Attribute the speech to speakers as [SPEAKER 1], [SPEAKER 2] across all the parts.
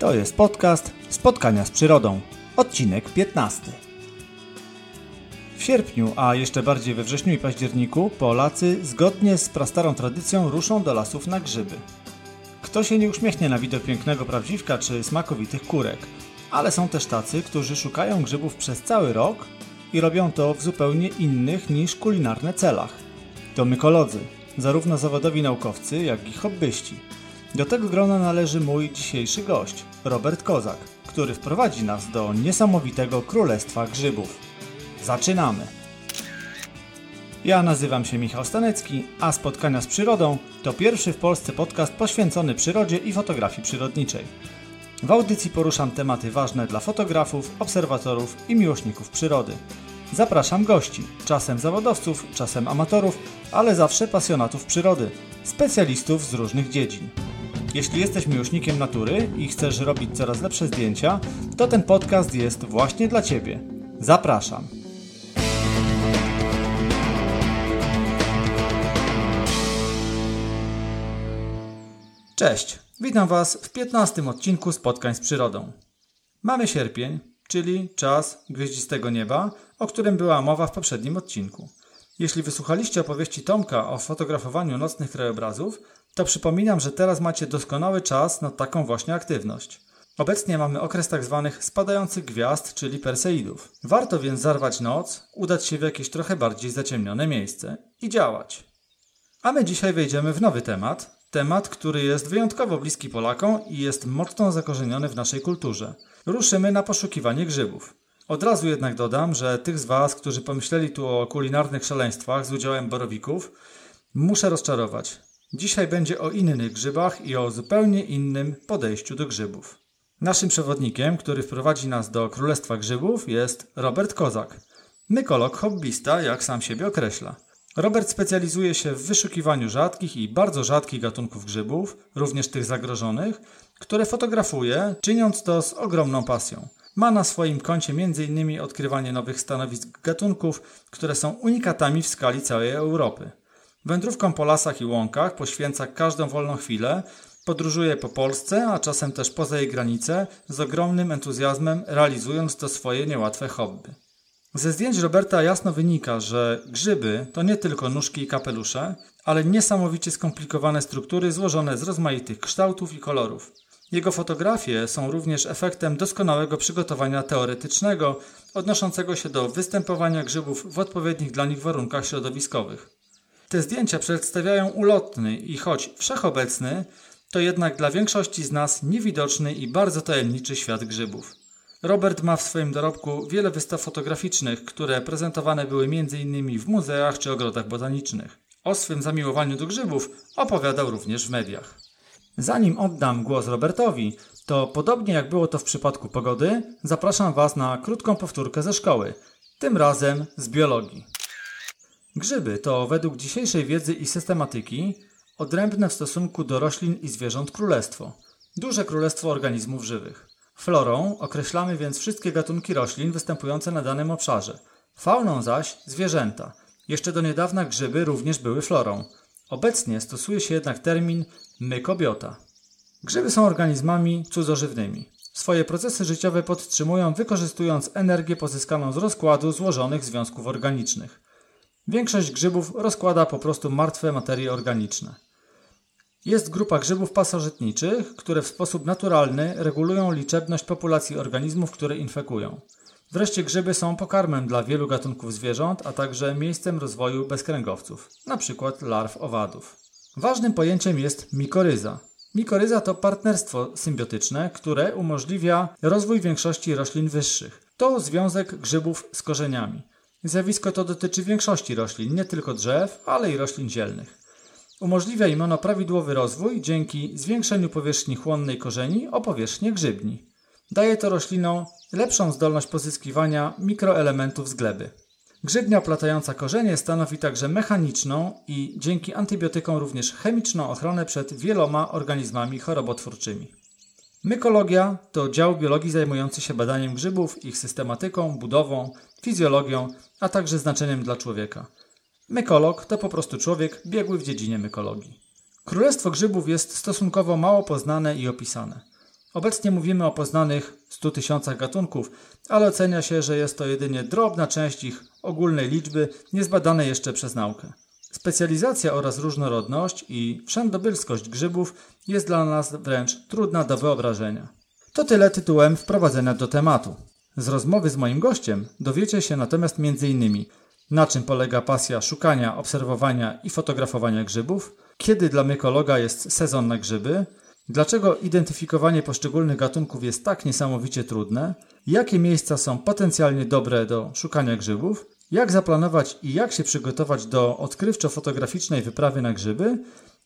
[SPEAKER 1] To jest podcast Spotkania z Przyrodą, odcinek 15. W sierpniu, a jeszcze bardziej we wrześniu i październiku, Polacy zgodnie z prastarą tradycją ruszą do lasów na grzyby. Kto się nie uśmiechnie na widok pięknego prawdziwka czy smakowitych kurek, ale są też tacy, którzy szukają grzybów przez cały rok i robią to w zupełnie innych niż kulinarne celach. To mykolodzy, zarówno zawodowi naukowcy, jak i hobbyści. Do tego grona należy mój dzisiejszy gość, Robert Kozak, który wprowadzi nas do niesamowitego królestwa grzybów. Zaczynamy! Ja nazywam się Michał Stanecki, a Spotkania z Przyrodą to pierwszy w Polsce podcast poświęcony przyrodzie i fotografii przyrodniczej. W audycji poruszam tematy ważne dla fotografów, obserwatorów i miłośników przyrody. Zapraszam gości, czasem zawodowców, czasem amatorów, ale zawsze pasjonatów przyrody, specjalistów z różnych dziedzin. Jeśli jesteś miłośnikiem natury i chcesz robić coraz lepsze zdjęcia, to ten podcast jest właśnie dla Ciebie. Zapraszam. Cześć, witam Was w 15 odcinku Spotkań z Przyrodą. Mamy sierpień, czyli czas gwieździstego nieba, o którym była mowa w poprzednim odcinku. Jeśli wysłuchaliście opowieści Tomka o fotografowaniu nocnych krajobrazów, to przypominam, że teraz macie doskonały czas na taką właśnie aktywność. Obecnie mamy okres tzw. Tak spadających gwiazd, czyli perseidów. Warto więc zarwać noc, udać się w jakieś trochę bardziej zaciemnione miejsce i działać. A my dzisiaj wejdziemy w nowy temat. Temat, który jest wyjątkowo bliski Polakom i jest mocno zakorzeniony w naszej kulturze. Ruszymy na poszukiwanie grzybów. Od razu jednak dodam, że tych z Was, którzy pomyśleli tu o kulinarnych szaleństwach z udziałem borowików, muszę rozczarować. Dzisiaj będzie o innych grzybach i o zupełnie innym podejściu do grzybów. Naszym przewodnikiem, który wprowadzi nas do Królestwa Grzybów jest Robert Kozak. Mykolog hobbysta, jak sam siebie określa. Robert specjalizuje się w wyszukiwaniu rzadkich i bardzo rzadkich gatunków grzybów, również tych zagrożonych, które fotografuje, czyniąc to z ogromną pasją. Ma na swoim koncie m.in. odkrywanie nowych stanowisk gatunków, które są unikatami w skali całej Europy. Wędrówką po lasach i łąkach poświęca każdą wolną chwilę, podróżuje po Polsce, a czasem też poza jej granice, z ogromnym entuzjazmem realizując to swoje niełatwe hobby. Ze zdjęć Roberta jasno wynika, że grzyby to nie tylko nóżki i kapelusze, ale niesamowicie skomplikowane struktury złożone z rozmaitych kształtów i kolorów. Jego fotografie są również efektem doskonałego przygotowania teoretycznego odnoszącego się do występowania grzybów w odpowiednich dla nich warunkach środowiskowych. Te zdjęcia przedstawiają ulotny i choć wszechobecny, to jednak dla większości z nas niewidoczny i bardzo tajemniczy świat grzybów. Robert ma w swoim dorobku wiele wystaw fotograficznych, które prezentowane były m.in. w muzeach czy ogrodach botanicznych. O swym zamiłowaniu do grzybów opowiadał również w mediach. Zanim oddam głos Robertowi, to podobnie jak było to w przypadku pogody, zapraszam Was na krótką powtórkę ze szkoły, tym razem z biologii. Grzyby to według dzisiejszej wiedzy i systematyki odrębne w stosunku do roślin i zwierząt królestwo. Duże królestwo organizmów żywych. Florą określamy więc wszystkie gatunki roślin występujące na danym obszarze. Fauną zaś zwierzęta. Jeszcze do niedawna grzyby również były florą. Obecnie stosuje się jednak termin mykobiota. Grzyby są organizmami cudzożywnymi. Swoje procesy życiowe podtrzymują wykorzystując energię pozyskaną z rozkładu złożonych związków organicznych. Większość grzybów rozkłada po prostu martwe materie organiczne. Jest grupa grzybów pasożytniczych, które w sposób naturalny regulują liczebność populacji organizmów, które infekują. Wreszcie grzyby są pokarmem dla wielu gatunków zwierząt, a także miejscem rozwoju bezkręgowców, np. larw owadów. Ważnym pojęciem jest mikoryza. Mikoryza to partnerstwo symbiotyczne, które umożliwia rozwój większości roślin wyższych. To związek grzybów z korzeniami. Zjawisko to dotyczy większości roślin, nie tylko drzew, ale i roślin zielnych. Umożliwia im ono prawidłowy rozwój dzięki zwiększeniu powierzchni chłonnej korzeni o powierzchnię grzybni. Daje to roślinom lepszą zdolność pozyskiwania mikroelementów z gleby. Grzybnia oplatająca korzenie stanowi także mechaniczną i dzięki antybiotykom również chemiczną ochronę przed wieloma organizmami chorobotwórczymi. Mykologia to dział biologii zajmujący się badaniem grzybów, ich systematyką, budową, fizjologią, a także znaczeniem dla człowieka. Mykolog to po prostu człowiek biegły w dziedzinie mykologii. Królestwo grzybów jest stosunkowo mało poznane i opisane.
[SPEAKER 2] Obecnie mówimy o poznanych 100 tysiącach gatunków, ale ocenia się, że jest to jedynie drobna część ich ogólnej liczby, niezbadanej jeszcze przez naukę. Specjalizacja oraz różnorodność i wszędobylskość grzybów jest dla nas wręcz trudna do wyobrażenia. To tyle tytułem wprowadzenia do tematu. Z rozmowy z moim gościem dowiecie się natomiast m.in. na czym polega pasja szukania, obserwowania i fotografowania grzybów, kiedy dla mykologa jest sezon na grzyby, dlaczego identyfikowanie poszczególnych gatunków jest tak niesamowicie trudne, jakie miejsca są potencjalnie dobre do szukania grzybów, jak zaplanować i jak się przygotować do odkrywczo-fotograficznej wyprawy na grzyby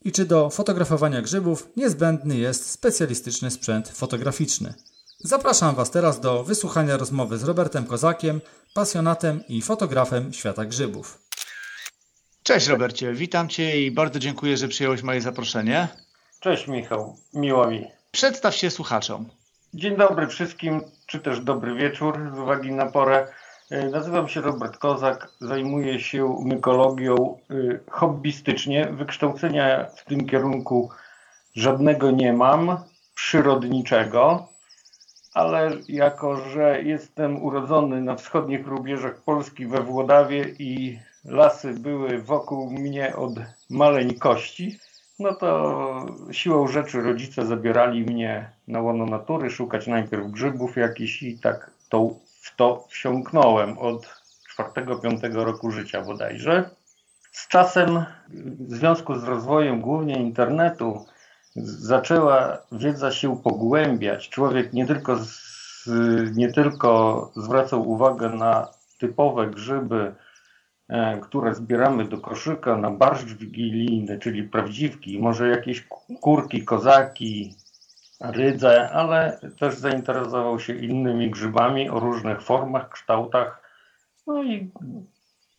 [SPEAKER 2] i czy do fotografowania grzybów niezbędny jest specjalistyczny sprzęt fotograficzny. Zapraszam Was teraz do wysłuchania rozmowy z Robertem Kozakiem, pasjonatem i fotografem świata grzybów.
[SPEAKER 1] Cześć Robercie, witam Cię i bardzo dziękuję, że przyjąłeś moje zaproszenie.
[SPEAKER 3] Cześć Michał, miło mi.
[SPEAKER 1] Przedstaw się słuchaczom.
[SPEAKER 3] Dzień dobry wszystkim, czy też dobry wieczór z uwagi na porę. E, nazywam się Robert Kozak, zajmuję się mykologią e, hobbystycznie. Wykształcenia w tym kierunku żadnego nie mam, przyrodniczego, ale jako, że jestem urodzony na wschodnich rubieżach Polski we Włodawie i lasy były wokół mnie od maleńkości, no to siłą rzeczy rodzice zabierali mnie na łono natury, szukać najpierw grzybów jakichś i tak to, to wsiąknąłem od czwartego, piątego roku życia bodajże. Z czasem, w związku z rozwojem głównie internetu, zaczęła wiedza się pogłębiać. Człowiek nie tylko, z, nie tylko zwracał uwagę na typowe grzyby, E, które zbieramy do koszyka na barszcz wigilijny, czyli prawdziwki, może jakieś kurki, kozaki, rydze, ale też zainteresował się innymi grzybami o różnych formach, kształtach. No i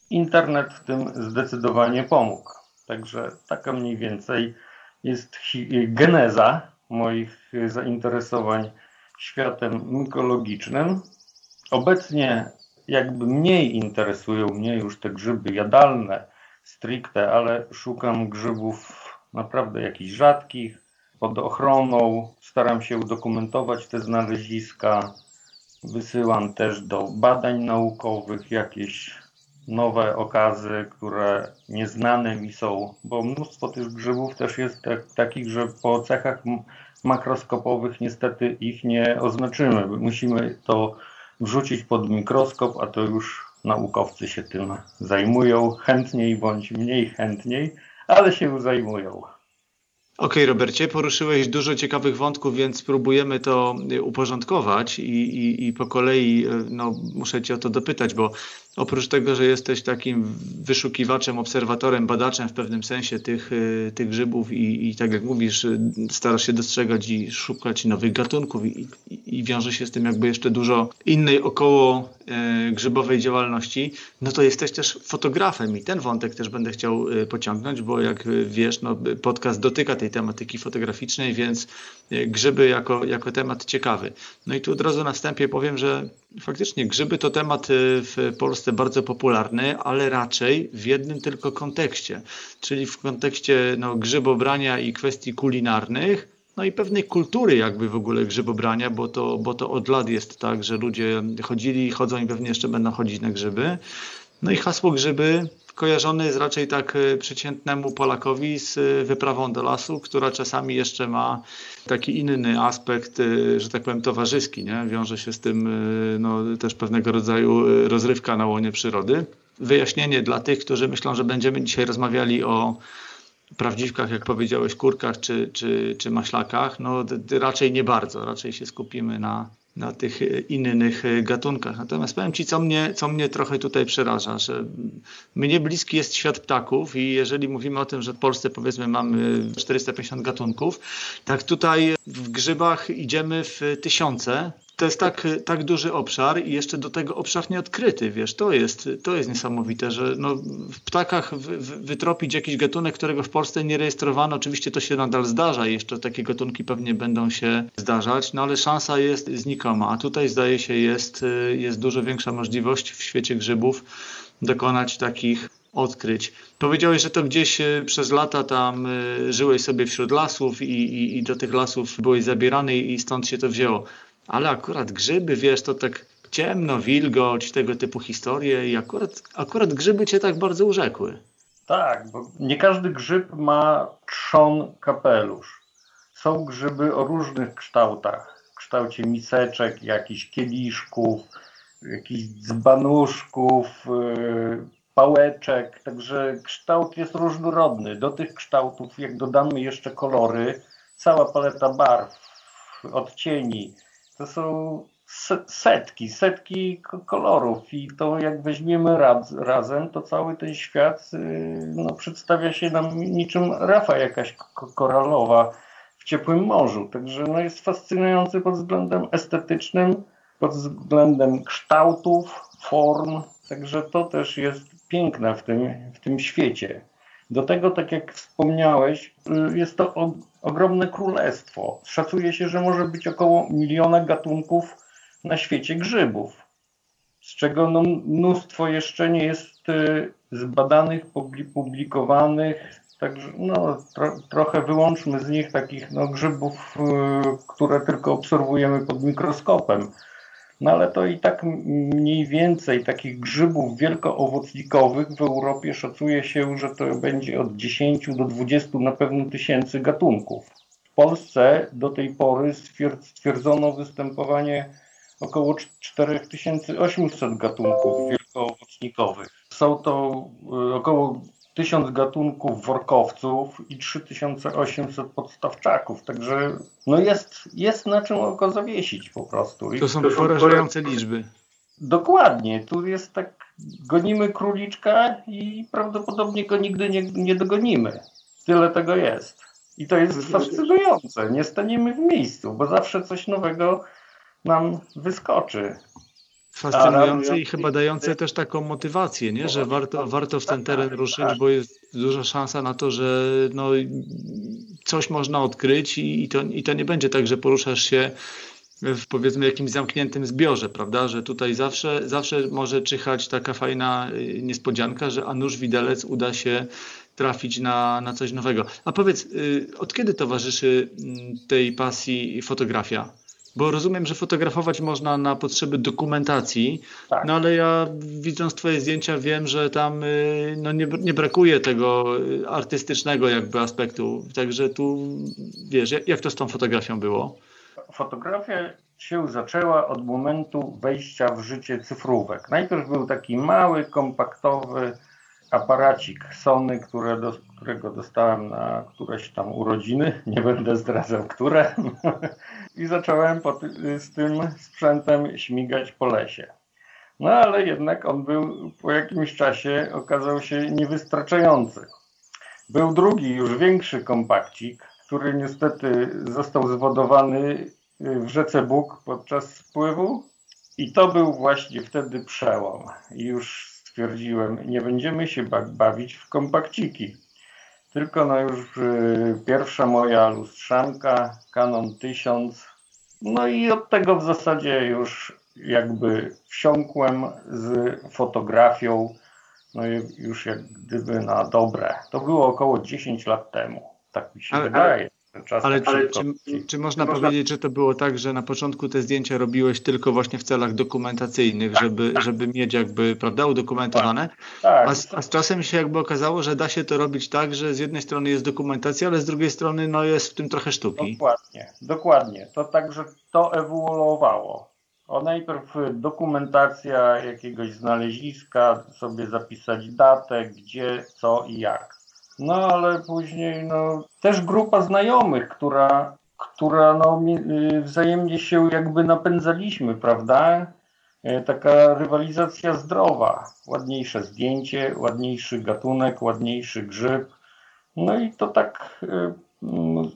[SPEAKER 3] internet w tym zdecydowanie pomógł. Także taka mniej więcej jest geneza moich zainteresowań światem mykologicznym. Obecnie jakby mniej interesują mnie już te grzyby jadalne stricte, ale szukam grzybów naprawdę jakichś rzadkich, pod ochroną. Staram się udokumentować te znaleziska. Wysyłam też do badań naukowych jakieś nowe okazy, które nieznane mi są, bo mnóstwo tych grzybów też jest tak, takich, że po cechach makroskopowych niestety ich nie oznaczymy. Musimy to wrzucić pod mikroskop, a to już naukowcy się tym zajmują, chętniej bądź mniej chętniej, ale się zajmują.
[SPEAKER 1] Okej, okay, Robercie, poruszyłeś dużo ciekawych wątków, więc spróbujemy to uporządkować i, i, i po kolei no, muszę Cię o to dopytać, bo oprócz tego, że jesteś takim wyszukiwaczem, obserwatorem, badaczem w pewnym sensie tych, y, tych grzybów i, i tak jak mówisz, y, starasz się dostrzegać i szukać nowych gatunków i, i, i wiąże się z tym jakby jeszcze dużo innej około e, grzybowej działalności, no to jesteś też fotografem i ten wątek też będę chciał e, pociągnąć, bo jak wiesz, no, podcast dotyka tej tematyki fotograficznej, więc e, grzyby jako, jako temat ciekawy. No i tu od razu na wstępie powiem, że faktycznie grzyby to temat w Polsce Polsce bardzo popularny, ale raczej w jednym tylko kontekście, czyli w kontekście no, grzybobrania i kwestii kulinarnych, no i pewnej kultury jakby w ogóle grzybobrania, bo to, bo to od lat jest tak, że ludzie chodzili, chodzą i pewnie jeszcze będą chodzić na grzyby. No i hasło grzyby kojarzone jest raczej tak e, przeciętnemu Polakowi z e, wyprawą do lasu, która czasami jeszcze ma taki inny aspekt, e, że tak powiem, towarzyski. Nie? Wiąże się z tym no, też pewnego rodzaju rozrywka na łonie przyrody. Wyjaśnienie dla tych, którzy myślą, że będziemy dzisiaj rozmawiali o prawdziwkach, jak powiedziałeś, kurkach czy, czy, czy maślakach, no raczej nie bardzo. Raczej się skupimy na, na tych e, innych e, gatunkach. Natomiast powiem Ci, co mnie, co mnie trochę tutaj przeraża, że mnie bliski jest świat ptaków i jeżeli mówimy o tym, że w Polsce powiedzmy mamy 450 gatunków, tak tutaj w grzybach idziemy w tysiące, to jest tak, tak duży obszar i jeszcze do tego obszar nieodkryty, wiesz, to jest, to jest niesamowite, że no, w ptakach wytropić jakiś gatunek, którego w Polsce nie rejestrowano, oczywiście to się nadal zdarza jeszcze takie gatunki pewnie będą się zdarzać, no ale szansa jest znikoma, a tutaj zdaje się jest, jest dużo większa możliwość w świecie grzybów dokonać takich odkryć. Powiedziałeś, że to gdzieś e, przez lata tam e, żyłeś sobie wśród lasów i, i, i do tych lasów byłeś zabierany i stąd się to wzięło. Ale akurat grzyby, wiesz, to tak ciemno, wilgoć, tego typu historie i akurat, akurat grzyby cię tak bardzo urzekły.
[SPEAKER 3] Tak, bo nie każdy grzyb ma trzon kapelusz. Są grzyby o różnych kształtach. W kształcie miseczek, jakichś kieliszków, jakichś dzbanuszków, yy, pałeczek. Także kształt jest różnorodny. Do tych kształtów, jak dodamy jeszcze kolory, cała paleta barw, odcieni, to są setki, setki kolorów i to jak weźmiemy raz, razem, to cały ten świat y, no, przedstawia się nam niczym rafa jakaś koralowa w ciepłym morzu. Także no, jest fascynujący pod względem estetycznym, pod względem kształtów, form. Także to też jest piękne w tym, w tym świecie. Do tego, tak jak wspomniałeś, y, jest to ogromne królestwo. Szacuje się, że może być około miliona gatunków na świecie grzybów, z czego no, mnóstwo jeszcze nie jest y, zbadanych, publikowanych. Także no, tro, trochę wyłączmy z nich takich no, grzybów, y, które tylko obserwujemy pod mikroskopem. No ale to i tak mniej więcej takich grzybów wielkoowocnikowych w Europie szacuje się, że to będzie od 10 do 20 na pewno tysięcy gatunków. W Polsce do tej pory stwierdzono występowanie około 4800 gatunków wielkoowocnikowych. Są to y, około 1000 gatunków workowców i 3800 podstawczaków, także no jest, jest na czym oko zawiesić po prostu.
[SPEAKER 1] I to są porażające liczby.
[SPEAKER 3] Dokładnie, tu jest tak, gonimy króliczka i prawdopodobnie go nigdy nie, nie dogonimy. Tyle tego jest. I to jest fascynujące. Nie staniemy w miejscu, bo zawsze coś nowego nam wyskoczy.
[SPEAKER 1] Fascynujące i chyba dające też taką motywację, nie? że warto, warto w ten teren ruszyć, bo jest duża szansa na to, że no, coś można odkryć i to, i to nie będzie tak, że poruszasz się w powiedzmy jakimś zamkniętym zbiorze, prawda, że tutaj zawsze, zawsze może czyhać taka fajna y, niespodzianka, że a nuż widelec uda się trafić na, na coś nowego. A powiedz, y, od kiedy towarzyszy mm, tej pasji fotografia? Bo rozumiem, że fotografować można na potrzeby dokumentacji, tak. no ale ja widząc Twoje zdjęcia wiem, że tam y, no, nie, nie brakuje tego y, artystycznego jakby aspektu. Także tu wiesz, jak to z tą fotografią było?
[SPEAKER 3] Fotografia się zaczęła od momentu wejścia w życie cyfrówek. Najpierw był taki mały, kompaktowy aparacik Sony, które do, którego dostałem na któreś tam urodziny, nie będę zdradzał które, i zacząłem ty, z tym sprzętem śmigać po lesie. No ale jednak on był po jakimś czasie okazał się niewystarczający. Był drugi, już większy kompakcik, który niestety został zwodowany w rzece Bóg podczas spływu i to był właśnie wtedy przełom. I już stwierdziłem, nie będziemy się bawić w kompakciki. Tylko no już y, pierwsza moja lustrzanka, Canon 1000. No i od tego w zasadzie już jakby wsiąkłem z fotografią, no już jak gdyby na dobre. To było około 10 lat temu, tak mi się ale, wydaje.
[SPEAKER 1] Czas ale, ale czy, czy, można powiedzieć, że to było tak, że na początku te zdjęcia robiłeś tylko właśnie w celach dokumentacyjnych, tak, żeby, tak. żeby mieć jakby, prawda, udokumentowane? Tak, tak. A, z, a z czasem się jakby okazało, że da się to robić tak, że z jednej strony jest dokumentacja, ale z drugiej strony no, jest w tym trochę sztuki.
[SPEAKER 3] Dokładnie, dokładnie. To także to ewoluowało. O najpierw dokumentacja jakiegoś znaleziska, sobie zapisać datę, gdzie, co i jak. No ale później no, też grupa znajomych, która, która no, y, wzajemnie się jakby napędzaliśmy, prawda? E, taka rywalizacja zdrowa. Ładniejsze zdjęcie, ładniejszy gatunek, ładniejszy grzyb. No i to tak y,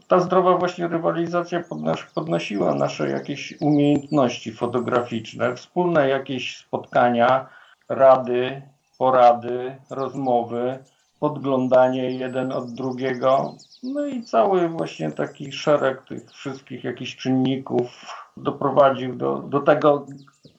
[SPEAKER 3] ta zdrowa właśnie rywalizacja podnosiła nasze jakieś umiejętności fotograficzne, wspólne jakieś spotkania, rady, porady, rozmowy podglądanie jeden od drugiego. No i cały właśnie taki szereg tych wszystkich jakichś czynników doprowadził do, do tego,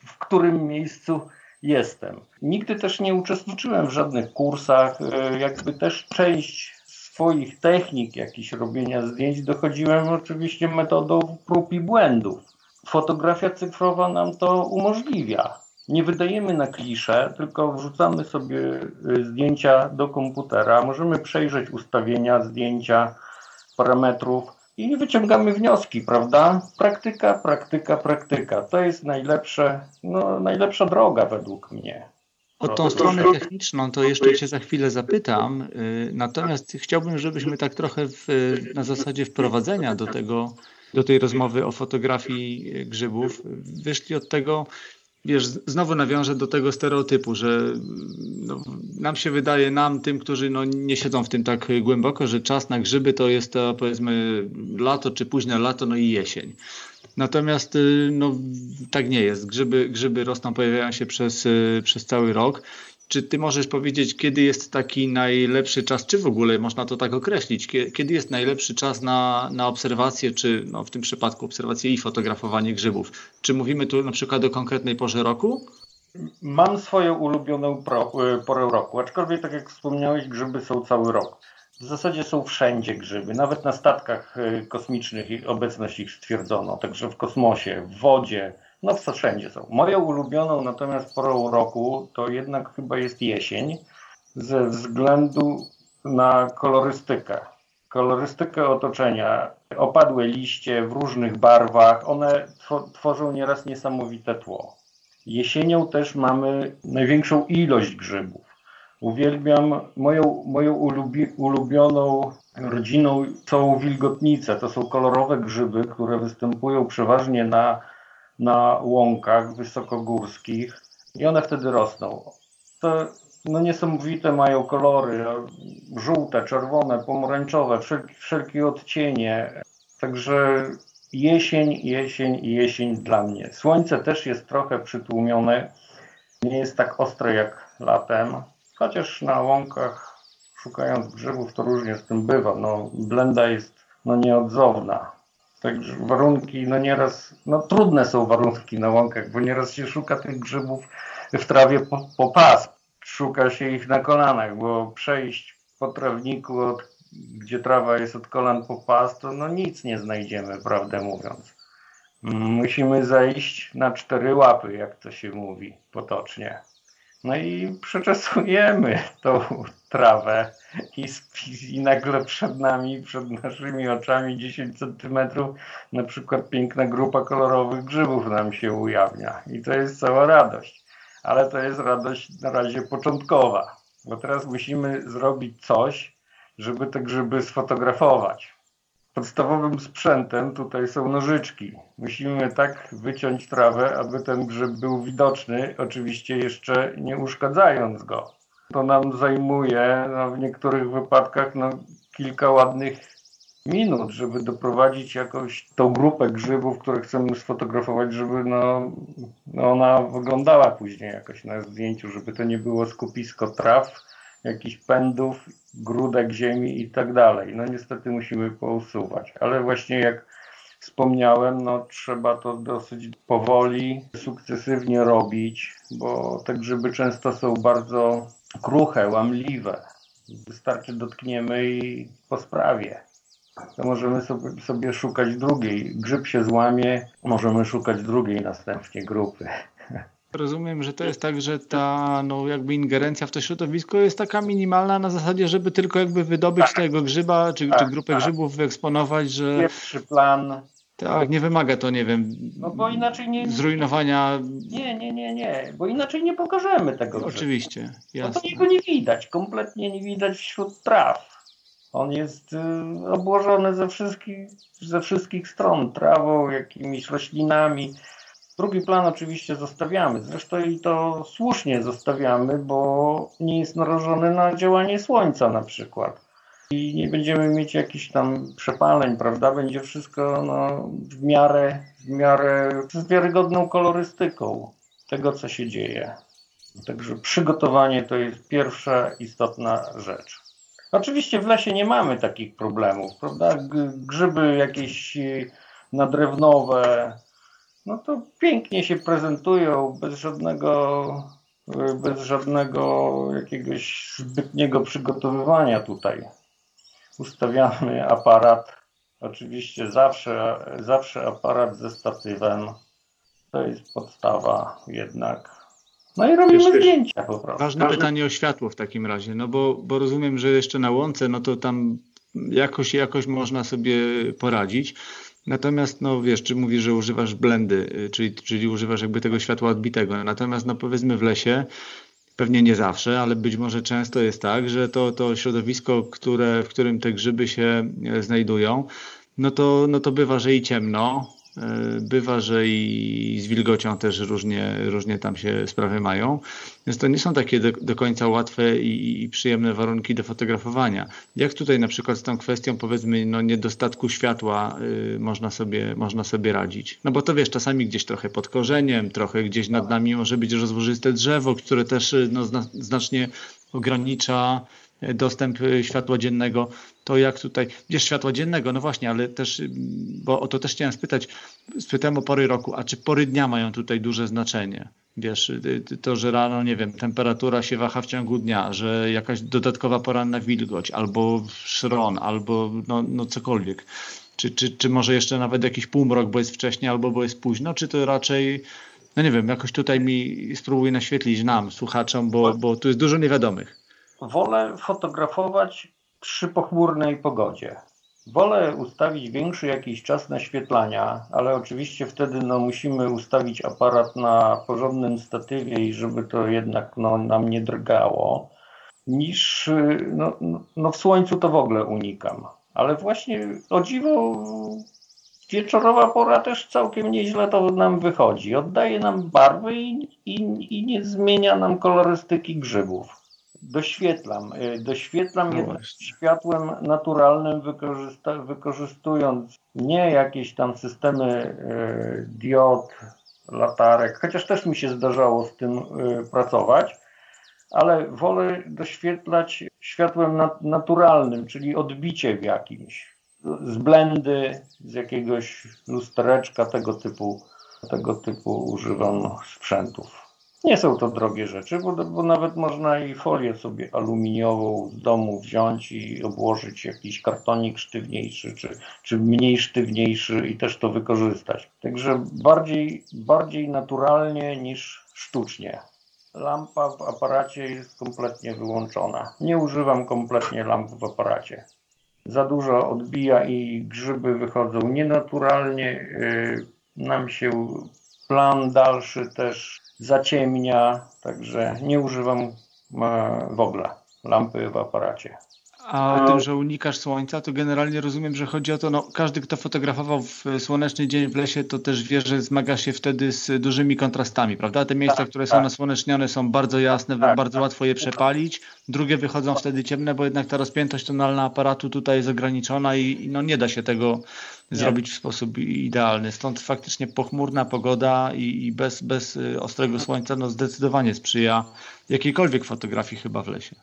[SPEAKER 3] w którym miejscu jestem. Nigdy też nie uczestniczyłem w żadnych kursach, e, jakby też część swoich technik jakichś robienia zdjęć dochodziłem oczywiście metodą prób i błędów. Fotografia cyfrowa nam to umożliwia. Nie wydajemy na klisze, tylko wrzucamy sobie y, zdjęcia do komputera. Możemy przejrzeć ustawienia zdjęcia, parametrów i wyciągamy wnioski, prawda? Praktyka, praktyka, praktyka. To jest najlepsze, no, najlepsza droga według mnie.
[SPEAKER 1] O tą stronę techniczną to jeszcze Cię za chwilę zapytam. Y, natomiast chciałbym, żebyśmy tak trochę w, na zasadzie wprowadzenia do, tego, do tej rozmowy o fotografii grzybów wyszli od tego, wiesz, znowu nawiążę do tego stereotypu, że no, nam się wydaje, nam, tym, którzy no, nie siedzą w tym tak głęboko, że czas na grzyby to jest to powiedzmy lato czy późne lato, no i jesień. Natomiast y, no, tak nie jest. Grzyby, grzyby rosną, pojawiają się przez, y, przez cały rok. Czy ty możesz powiedzieć, kiedy jest taki najlepszy czas, czy w ogóle można to tak określić, kiedy jest najlepszy czas na, na obserwację, czy no, w tym przypadku obserwację i fotografowanie grzybów? Czy mówimy tu na przykład o konkretnej porze roku?
[SPEAKER 3] Mam swoją ulubioną pro, y, porę roku, aczkolwiek tak jak wspomniałeś, grzyby są cały rok. W zasadzie są wszędzie grzyby, nawet na statkach y, kosmicznych obecność ich stwierdzono, także w kosmosie, w wodzie, no wszędzie są. Moją ulubioną natomiast porą roku to jednak chyba jest jesień ze względu na kolorystykę. Kolorystykę otoczenia, opadłe liście w różnych barwach, one tworzą nieraz niesamowite tło. Jesienią też mamy największą ilość grzybów. Uwielbiam moją, moją ulubi, ulubioną rodziną są wilgotnice. To są kolorowe grzyby, które występują przeważnie na, na łąkach wysokogórskich i one wtedy rosną. To no niesamowite mają kolory, żółte, czerwone, pomarańczowe, wszelkie, wszelkie odcienie. Także jesień, jesień i jesień dla mnie. Słońce też jest trochę przytłumione, nie jest tak ostre jak latem. Chociaż na łąkach szukając grzybów to różnie z tym bywa. No, blenda jest no, nieodzowna. Także warunki, no nieraz, no trudne są warunki na łąkach, bo nieraz się szuka tych grzybów w trawie po, po pas. Szuka się ich na kolanach, bo przejść po trawniku, od, gdzie trawa jest od kolan po pas, to no nic nie znajdziemy, prawdę mówiąc. Musimy zejść na cztery łapy, jak to się mówi potocznie. No i przeczesujemy tą trawę i, i nagle przed nami, przed naszymi oczami 10 centymetrów na przykład piękna grupa kolorowych grzybów nam się ujawnia. I to jest cała radość. Ale to jest radość na razie początkowa, bo teraz musimy zrobić coś, żeby te grzyby sfotografować podstawowym sprzętem tutaj są nożyczki. Musimy tak wyciąć trawę, aby ten grzyb był widoczny, oczywiście jeszcze nie uszkadzając go. To nam zajmuje no, w niektórych wypadkach no, kilka ładnych minut, żeby doprowadzić jakąś tą grupę grzybów, które chcemy sfotografować, żeby no, no ona wyglądała później jakoś na zdjęciu, żeby to nie było skupisko traw, jakichś pędów, grudek ziemi i tak dalej. No niestety musimy pousuwać, ale właśnie jak wspomniałem, no trzeba to dosyć powoli, sukcesywnie robić, bo te grzyby często są bardzo kruche, łamliwe. Wystarczy dotkniemy i po sprawie. To możemy sobie, sobie szukać drugiej. Grzyb się złamie, możemy szukać drugiej następnie grupy.
[SPEAKER 1] Rozumiem, że to jest tak, że ta no, jakby ingerencja w to środowisko jest taka minimalna na zasadzie, żeby tylko jakby wydobyć tak. tego grzyba, czy, tak, czy grupę tak. grzybów wyeksponować, że...
[SPEAKER 3] Pierwszy plan.
[SPEAKER 1] Tak, nie wymaga to, nie wiem,
[SPEAKER 3] no bo inaczej nie,
[SPEAKER 1] zrujnowania...
[SPEAKER 3] Nie, nie, nie, nie, bo inaczej nie pokażemy tego grzyba.
[SPEAKER 1] Oczywiście, jasne.
[SPEAKER 3] No to jego nie widać, kompletnie nie widać wśród traw. On jest y, obłożony ze wszystkich, ze wszystkich stron, trawą, jakimiś roślinami, Drugi plan oczywiście zostawiamy. Zresztą i to słusznie zostawiamy, bo nie jest narażony na działanie słońca na przykład. I nie będziemy mieć jakichś tam przepaleń, prawda? Będzie wszystko no, w miarę, w miarę z wiarygodną kolorystyką tego, co się dzieje. Także przygotowanie to jest pierwsza istotna rzecz. Oczywiście w lesie nie mamy takich problemów, prawda? Grzyby jakieś nadrewnowe, no to pięknie się prezentują, bez żadnego bez żadnego jakiegoś zbytniego przygotowywania tutaj. Ustawiamy aparat, oczywiście zawsze, zawsze aparat ze statywem. To jest podstawa jednak. No i robimy
[SPEAKER 1] Jeszcze-
[SPEAKER 3] zdjęcia po prostu.
[SPEAKER 1] Ważne
[SPEAKER 3] Każdy-
[SPEAKER 1] pytanie o światło w takim razie, no bo, bo rozumiem, że jeszcze na łące, no to tam jakoś, jakoś można sobie poradzić. Natomiast, no wiesz, czy mówisz, że używasz blendy, y, czyli, czyli używasz jakby tego światła odbitego. Natomiast, no powiedzmy w lesie, pewnie nie zawsze, ale być może często jest tak, że to, to środowisko, które, w którym te grzyby się e, znajdują, no to, no to bywa, że i ciemno, bywa, że i z wilgocią też różnie, różnie tam się sprawy mają. Więc to nie są takie do, do końca łatwe i, i przyjemne warunki do fotografowania. Jak tutaj na przykład z tą kwestią powiedzmy no, niedostatku światła y, można, sobie, można sobie radzić? No bo to wiesz, czasami gdzieś trochę pod korzeniem, trochę gdzieś nad nami może być rozłożyste drzewo, które też y, no, zna, znacznie ogranicza dostęp y, światła dziennego. To jak tutaj, wiesz, światła dziennego, no właśnie, ale też, y, bo o to też chciałem spytać, spytałem o pory roku, a czy pory dnia mają tutaj duże znaczenie? Wiesz, y, to, że rano, nie wiem, temperatura się waha w ciągu dnia, że jakaś dodatkowa poranna wilgoć, albo szron, albo no, no cokolwiek. Czy, czy, czy może jeszcze nawet jakiś półmrok, bo jest wcześnie, albo bo jest późno, czy to raczej, no nie wiem, jakoś tutaj mi spróbuj naświetlić nam, słuchaczom, bo, bo tu jest dużo niewiadomych.
[SPEAKER 3] Wolę fotografować przy pochmurnej pogodzie. Wolę ustawić większy jakiś czas naświetlania, ale oczywiście wtedy no, musimy ustawić aparat na porządnym statywie i żeby to jednak no, nam nie drgało, niż no, no w słońcu to w ogóle unikam. Ale właśnie o dziwo wieczorowa pora też całkiem nieźle to nam wychodzi. Oddaje nam barwy i, i, i nie zmienia nam kolorystyki grzybów. Doświetlam. y, Doświetlam
[SPEAKER 1] No
[SPEAKER 3] jednak światłem naturalnym, wykorzystując nie jakieś tam systemy y, diod, latarek, chociaż też mi się zdarzało z tym y, pracować, ale wolę doświetlać światłem nat- naturalnym, czyli odbicie w jakimś. Z blendy, z jakiegoś lustereczka, tego typu, tego typu używam sprzętów. Nie są to drogie rzeczy, bo, bo nawet można i folię sobie aluminiową z domu wziąć i obłożyć jakiś kartonik sztywniejszy, czy, czy mniej sztywniejszy i też to wykorzystać. Także bardziej, bardziej naturalnie niż sztucznie. Lampa w aparacie jest kompletnie wyłączona. Nie używam kompletnie lamp w aparacie. Za dużo odbija i grzyby wychodzą nienaturalnie. Yy, Nam się plan dalszy też zaciemnia, także nie używam e, w ogóle lampy w aparacie.
[SPEAKER 1] A o tym, że unikasz słońca, to generalnie rozumiem, że chodzi o to, no każdy, kto fotografował w słoneczny dzień w lesie, to też wie, że zmaga się wtedy z dużymi kontrastami, prawda? Te miejsca,
[SPEAKER 3] Tak,
[SPEAKER 1] które są
[SPEAKER 3] tak.
[SPEAKER 1] nasłonecznione są bardzo jasne,
[SPEAKER 3] Tak,
[SPEAKER 1] bardzo
[SPEAKER 3] tak.
[SPEAKER 1] łatwo je przepalić, drugie wychodzą wtedy ciemne, bo jednak ta rozpiętość tonalna aparatu tutaj jest ograniczona i no nie da się tego zrobić w sposób idealny. Stąd faktycznie pochmurna pogoda i, i bez, bez y, ostrego słońca no zdecydowanie sprzyja jakiejkolwiek fotografii chyba w lesie.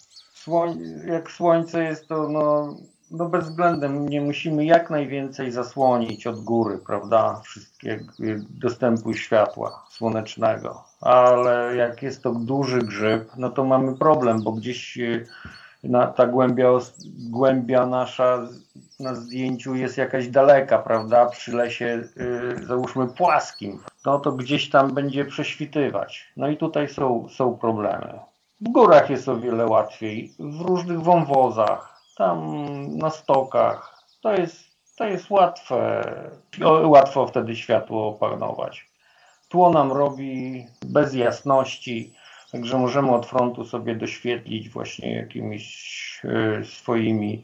[SPEAKER 3] Słoń, jak słońce jest to no, no bezwzględem nie musimy jak najwięcej zasłonić od góry, prawda? Wszystkiego dostępu światła słonecznego. Ale jak jest to duży grzyb, no to mamy problem, bo gdzieś y, na, ta głębia, głębia nasza na zdjęciu jest jakaś daleka, prawda? Przy lesie y, załóżmy płaskim, no to gdzieś tam będzie prześwitywać. No i tutaj są, są problemy. W górach jest o wiele łatwiej, w różnych wąwozach, tam na stokach. To jest, to jest łatwe, łatwo wtedy światło opanować. Tło nam robi bez jasności, także możemy od frontu sobie doświetlić właśnie jakimiś e, swoimi,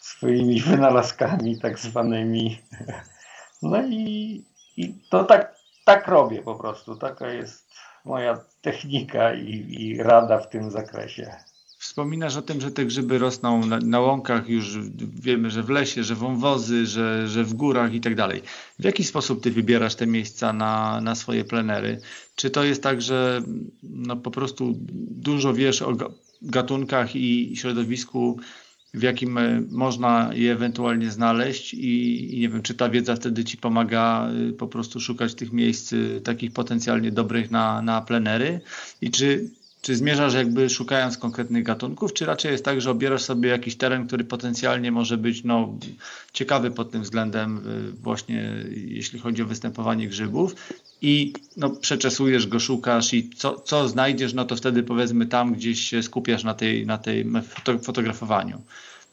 [SPEAKER 3] swoimi wynalazkami tak zwanymi. No i, i to tak, tak robię po prostu. Taka jest moja technika i, i rada w tym zakresie.
[SPEAKER 1] Wspominasz o tym, że te grzyby rosną na, na łąkach, już wiemy, że w lesie, że wąwozy, że, że w górach i tak dalej. W jaki sposób ty wybierasz te miejsca na, na swoje plenery? Czy to jest tak, że no, po prostu dużo wiesz o ga- gatunkach i środowisku, w jakim e, można je ewentualnie znaleźć i, i nie wiem, czy ta wiedza wtedy ci pomaga y, po prostu szukać tych miejsc y, takich potencjalnie dobrych na, na plenery? I czy Czy zmierzasz jakby szukając konkretnych gatunków, czy raczej jest tak, że obierasz sobie jakiś teren, który potencjalnie może być no, ciekawy pod tym względem y, właśnie jeśli chodzi o występowanie grzybów i no, przeczesujesz go, szukasz i co, co znajdziesz, no to wtedy powiedzmy tam gdzieś się skupiasz na tej, na tej fotografowaniu.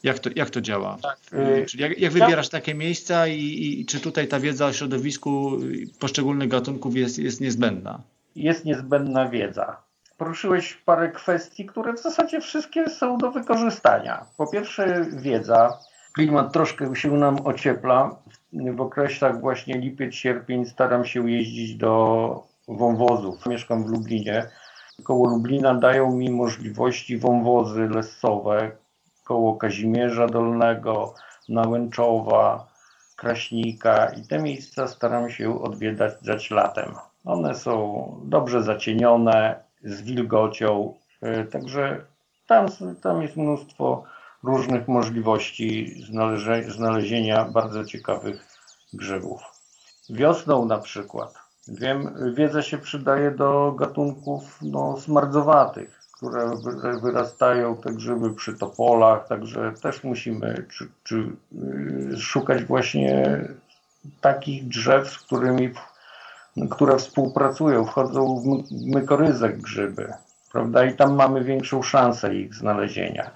[SPEAKER 1] Jak to, jak to działa? Tak. Y, Czyli jak, jak wybierasz takie miejsca i, i, czy tutaj ta wiedza o środowisku poszczególnych gatunków jest, jest niezbędna?
[SPEAKER 3] Jest niezbędna wiedza. Poruszyłeś parę kwestii, które w zasadzie wszystkie są do wykorzystania. Po pierwsze wiedza. Klimat troszkę się nam ociepla. W okresach właśnie lipiec, sierpień staram się jeździć do wąwozów. Mieszkam w Lublinie. Koło Lublina dają mi możliwości wąwozy lesowe, koło Kazimierza Dolnego, Nałęczowa, Kraśnika i te miejsca staram się odwiedzać latem. One są dobrze zacienione, z wilgocią, e, także tam, tam jest mnóstwo różnych możliwości znalezienia bardzo ciekawych grzybów. Wiosną na przykład wiem, wiedza się przydaje do gatunków no, smardzowatych które wyrastają te grzyby przy topolach, także też musimy czy, czy, y, szukać właśnie takich drzew, z którymi, które współpracują, wchodzą w mykoryzek grzyby, prawda? I tam mamy większą szansę ich znalezienia.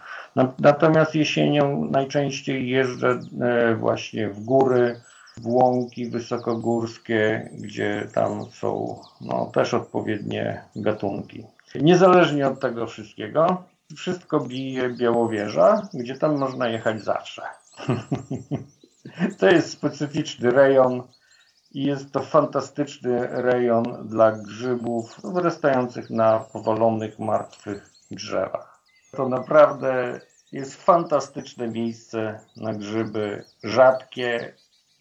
[SPEAKER 3] Natomiast jesienią najczęściej jeżdżę e, właśnie w góry, w łąki wysokogórskie, gdzie tam są no, też odpowiednie gatunki. Niezależnie od tego wszystkiego, wszystko bije Białowieża, gdzie tam można jechać zawsze. to jest specyficzny rejon i jest to fantastyczny rejon dla grzybów wyrastających na powalonych, martwych drzewach. To naprawdę jest fantastyczne miejsce na grzyby rzadkie,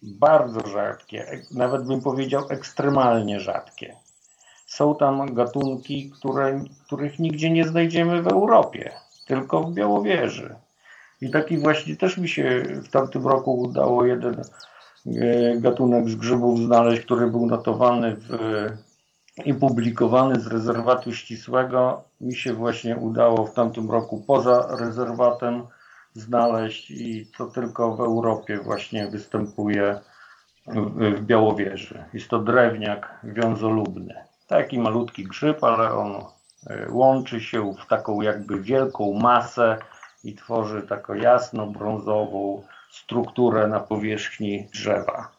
[SPEAKER 3] bardzo rzadkie, nawet bym powiedział ekstremalnie rzadkie. Są tam gatunki, które, których nigdzie nie znajdziemy w Europie, tylko w Białowieży. I taki właśnie też mi się w tamtym roku udało jeden gatunek z grzybów znaleźć, który był notowany w, i publikowany z rezerwatu ścisłego. Mi się właśnie udało w tamtym roku poza rezerwatem znaleźć i to tylko w Europie właśnie występuje w Białowieży. Jest to drewniak wiązolubny. Taki malutki grzyb, ale on e, łączy się w taką jakby wielką masę i tworzy taką jasno-brązową strukturę na powierzchni drzewa.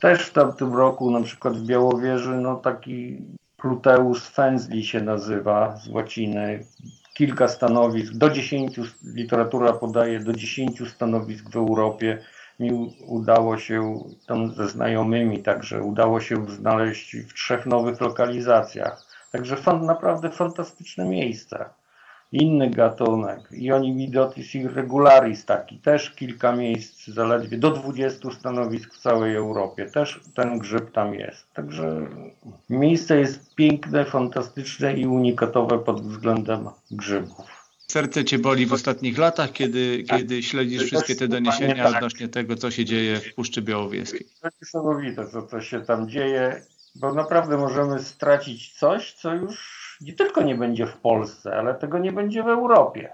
[SPEAKER 3] Też w tamtym roku, na przykład w Białowieży, no taki Pluteus fenzli się nazywa z łaciny. Kilka stanowisk, do 10, literatura podaje do 10 stanowisk w Europie mi udało się tam ze znajomymi, także udało się znaleźć w trzech nowych lokalizacjach. Także fan, naprawdę fantastyczne miejsce. Inny gatunek, Ionimidotis irregularis taki, też kilka miejsc, zaledwie do 20 stanowisk w całej Europie, też ten grzyb tam jest. Także miejsce jest piękne, fantastyczne i unikatowe pod względem grzybów
[SPEAKER 1] serce cię boli w ostatnich latach, kiedy, tak. kiedy śledzisz wszystkie te doniesienia tak. odnośnie tego, co się dzieje w Puszczy Białowieskiej?
[SPEAKER 3] To jest niesamowite, co to się tam dzieje, bo naprawdę możemy stracić coś, co już nie tylko nie będzie w Polsce, ale tego nie będzie w Europie.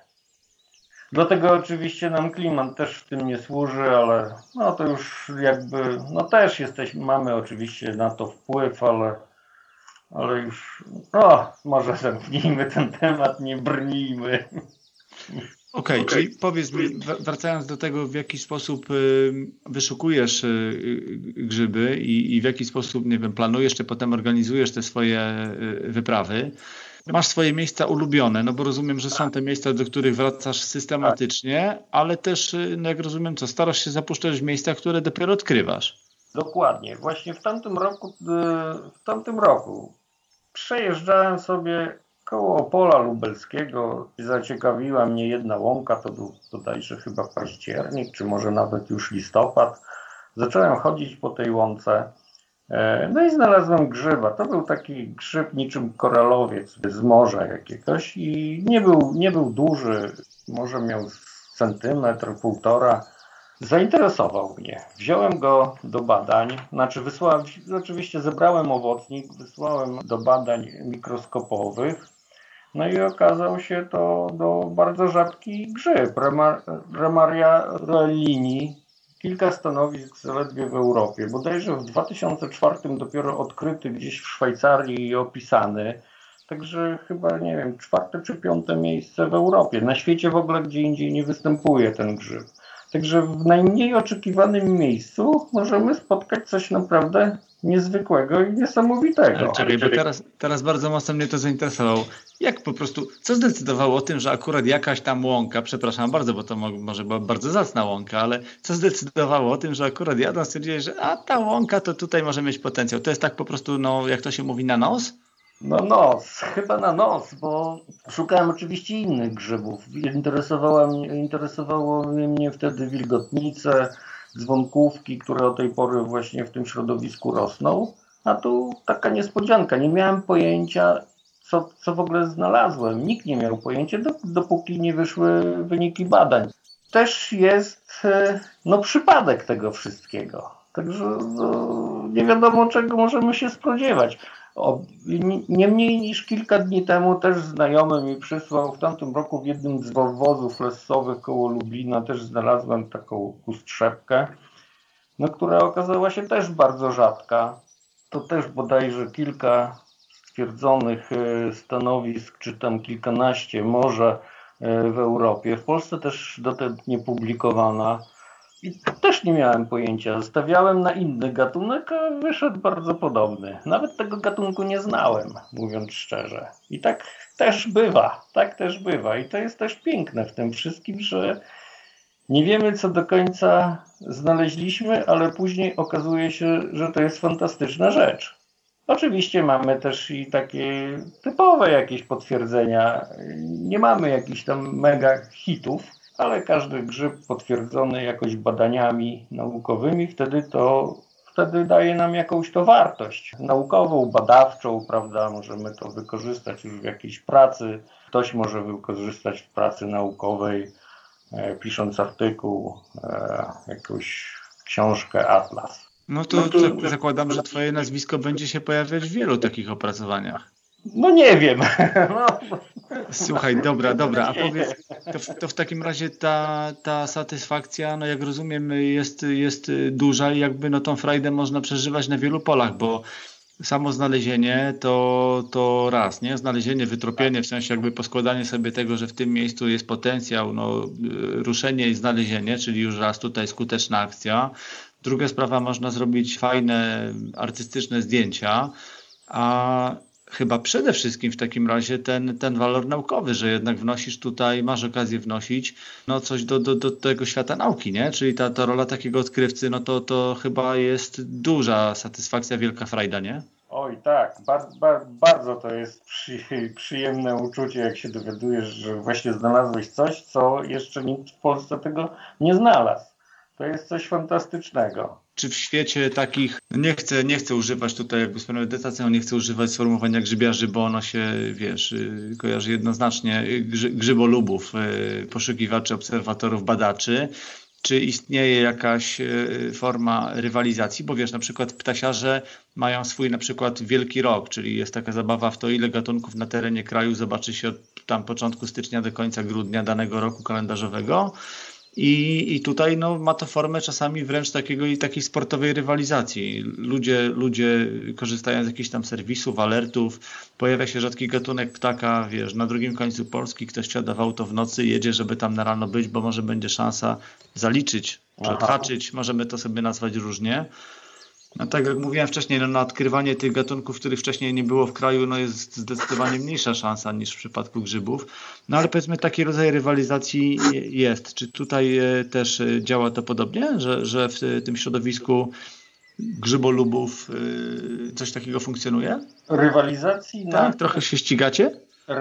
[SPEAKER 3] Dlatego oczywiście nam klimat też w tym nie służy, ale no to już jakby, no też jesteśmy, mamy oczywiście na to wpływ, ale ale już, o, może zamknijmy ten temat, nie brnijmy.
[SPEAKER 1] Okej, okay, okay. czyli powiedz mi, wracając do tego, w jaki sposób y, wyszukujesz y, grzyby i, i w jaki sposób, nie wiem, planujesz, czy potem organizujesz te swoje y, wyprawy. Masz swoje miejsca ulubione, no bo rozumiem, że są te miejsca, do których wracasz systematycznie, ale też, no jak rozumiem, co, starasz się zapuszczać w miejsca, które dopiero odkrywasz.
[SPEAKER 3] Dokładnie. Właśnie w tamtym roku, w tamtym roku Przejeżdżałem sobie koło Opola Lubelskiego. Zaciekawiła mnie jedna łąka, to był bodajże chyba październik, czy może nawet już listopad. Zacząłem chodzić po tej łące. E, no i znalazłem grzyba. To był taki grzyb niczym koralowiec z morza jakiegoś i nie był, nie był duży, może miał centymetr, półtora Zainteresował mnie. Wziąłem go do badań, znaczy wysłałem, oczywiście zebrałem owocnik, wysłałem do badań mikroskopowych. No i okazał się to do bardzo rzadki grzyb. Remaria roellini, kilka stanowisk zaledwie w Europie. Bodajże w 2004 dopiero odkryty gdzieś w Szwajcarii i opisany. Także chyba, nie wiem, czwarte czy piąte miejsce w Europie. Na świecie w ogóle gdzie indziej nie występuje ten grzyb. Także w najmniej oczekiwanym miejscu możemy spotkać coś naprawdę niezwykłego i niesamowitego.
[SPEAKER 1] Ale czekaj, bo teraz, teraz bardzo mocno mnie to zainteresowało. Jak po prostu, co zdecydowało o tym, że akurat jakaś tam łąka, przepraszam bardzo, bo to może była bardzo zacna łąka, ale co zdecydowało o tym, że akurat jadąc stwierdziłeś, że a ta łąka to tutaj może mieć potencjał. To jest tak po prostu, no jak to się mówi, na nos?
[SPEAKER 3] No nos, chyba na nos, bo szukałem oczywiście innych grzybów. Interesowała mnie, interesowało mnie wtedy wilgotnice, dzwonkówki, które o tej pory właśnie w tym środowisku rosną. A tu taka niespodzianka. Nie miałem pojęcia, co, co w ogóle znalazłem. Nikt nie miał pojęcia, dopóki nie wyszły wyniki badań. Też jest e, no, przypadek tego wszystkiego. Także no, nie wiadomo, czego możemy się spodziewać. Nie mniej niż kilka dni temu też znajomy mi przysłał, w tamtym roku w jednym z wozów lesowych koło Lublina też znalazłem taką ustrzepkę, no, która okazała się też bardzo rzadka. To też bodajże kilka stwierdzonych e, stanowisk, czy tam kilkanaście może e, w Europie. W Polsce też dotąd nie publikowana. I też nie miałem pojęcia. Stawiałem na inny gatunek, a wyszedł bardzo podobny. Nawet tego gatunku nie znałem, mówiąc szczerze. I tak też bywa. Tak też bywa. I to jest też piękne w tym wszystkim, że nie wiemy, co do końca znaleźliśmy, ale później okazuje się, że to jest fantastyczna rzecz. Oczywiście mamy też i takie typowe jakieś potwierdzenia. Nie mamy jakichś tam mega hitów, ale każdy grzyb potwierdzony jakoś badaniami naukowymi, wtedy to wtedy daje nam jakąś to wartość naukową, badawczą, prawda? Możemy to wykorzystać już w jakiejś pracy. Ktoś może wykorzystać w pracy naukowej, e, pisząc artykuł, e, jakąś książkę, atlas.
[SPEAKER 1] No to, no to zakładam, że twoje nazwisko będzie się pojawiać w wielu takich opracowaniach.
[SPEAKER 3] No nie wiem. No.
[SPEAKER 1] Słuchaj, dobra, dobra, a powiedz, to w, to w, takim razie ta, ta satysfakcja, no jak rozumiem, jest, jest duża i jakby no tą frajdę można przeżywać na wielu polach, bo samo znalezienie to, to raz, nie? Znalezienie, wytropienie, w sensie jakby poskładanie sobie tego, że w tym miejscu jest potencjał, no, ruszenie i znalezienie, czyli już raz tutaj skuteczna akcja. Druga sprawa, można zrobić fajne, artystyczne zdjęcia, a chyba przede wszystkim w takim razie ten, ten walor naukowy, że jednak wnosisz tutaj, masz okazję wnosić no coś do, do, do tego świata nauki, nie? Czyli ta, ta rola takiego odkrywcy, no to, to chyba jest duża satysfakcja, wielka frajda, nie?
[SPEAKER 3] Oj tak, bar, bar, bardzo to jest przy, przyjemne uczucie, jak się dowiadujesz, że właśnie znalazłeś coś, co jeszcze nikt w Polsce tego nie znalazł. To jest coś fantastycznego
[SPEAKER 1] czy w świecie takich, no nie chcę, nie chcę używać tutaj jakby z premedytacją, nie chcę używać sformułowania grzybiarzy, bo ono się, wiesz, y, kojarzy jednoznacznie. Y, grzybolubów, y, poszukiwaczy, obserwatorów, badaczy, czy istnieje jakaś forma rywalizacji, bo wiesz, na przykład ptasiarze mają swój na przykład wielki rok, czyli jest taka zabawa w to, ile gatunków na terenie kraju zobaczy się od tam początku stycznia do końca grudnia danego roku kalendarzowego i, I tutaj no, ma to formę czasami wręcz takiego i takiej sportowej rywalizacji. Ludzie, ludzie korzystają z jakichś tam serwisów, alertów, pojawia się rzadki gatunek ptaka, wiesz, na drugim końcu Polski ktoś wsiada w auto w nocy, jedzie, żeby tam na rano być, bo może będzie szansa zaliczyć, przetwaczyć, możemy to sobie nazwać różnie. No tak jak mówiłem wcześniej, no na odkrywanie tych gatunków, których wcześniej nie było w kraju, no jest zdecydowanie mniejsza szansa niż w przypadku grzybów. No ale powiedzmy taki rodzaj rywalizacji jest. Czy tutaj e, też e, działa to podobnie, że, że w tym środowisku grzybolubów e, coś takiego funkcjonuje?
[SPEAKER 3] Rywalizacji?
[SPEAKER 1] Tak, trochę się ścigacie?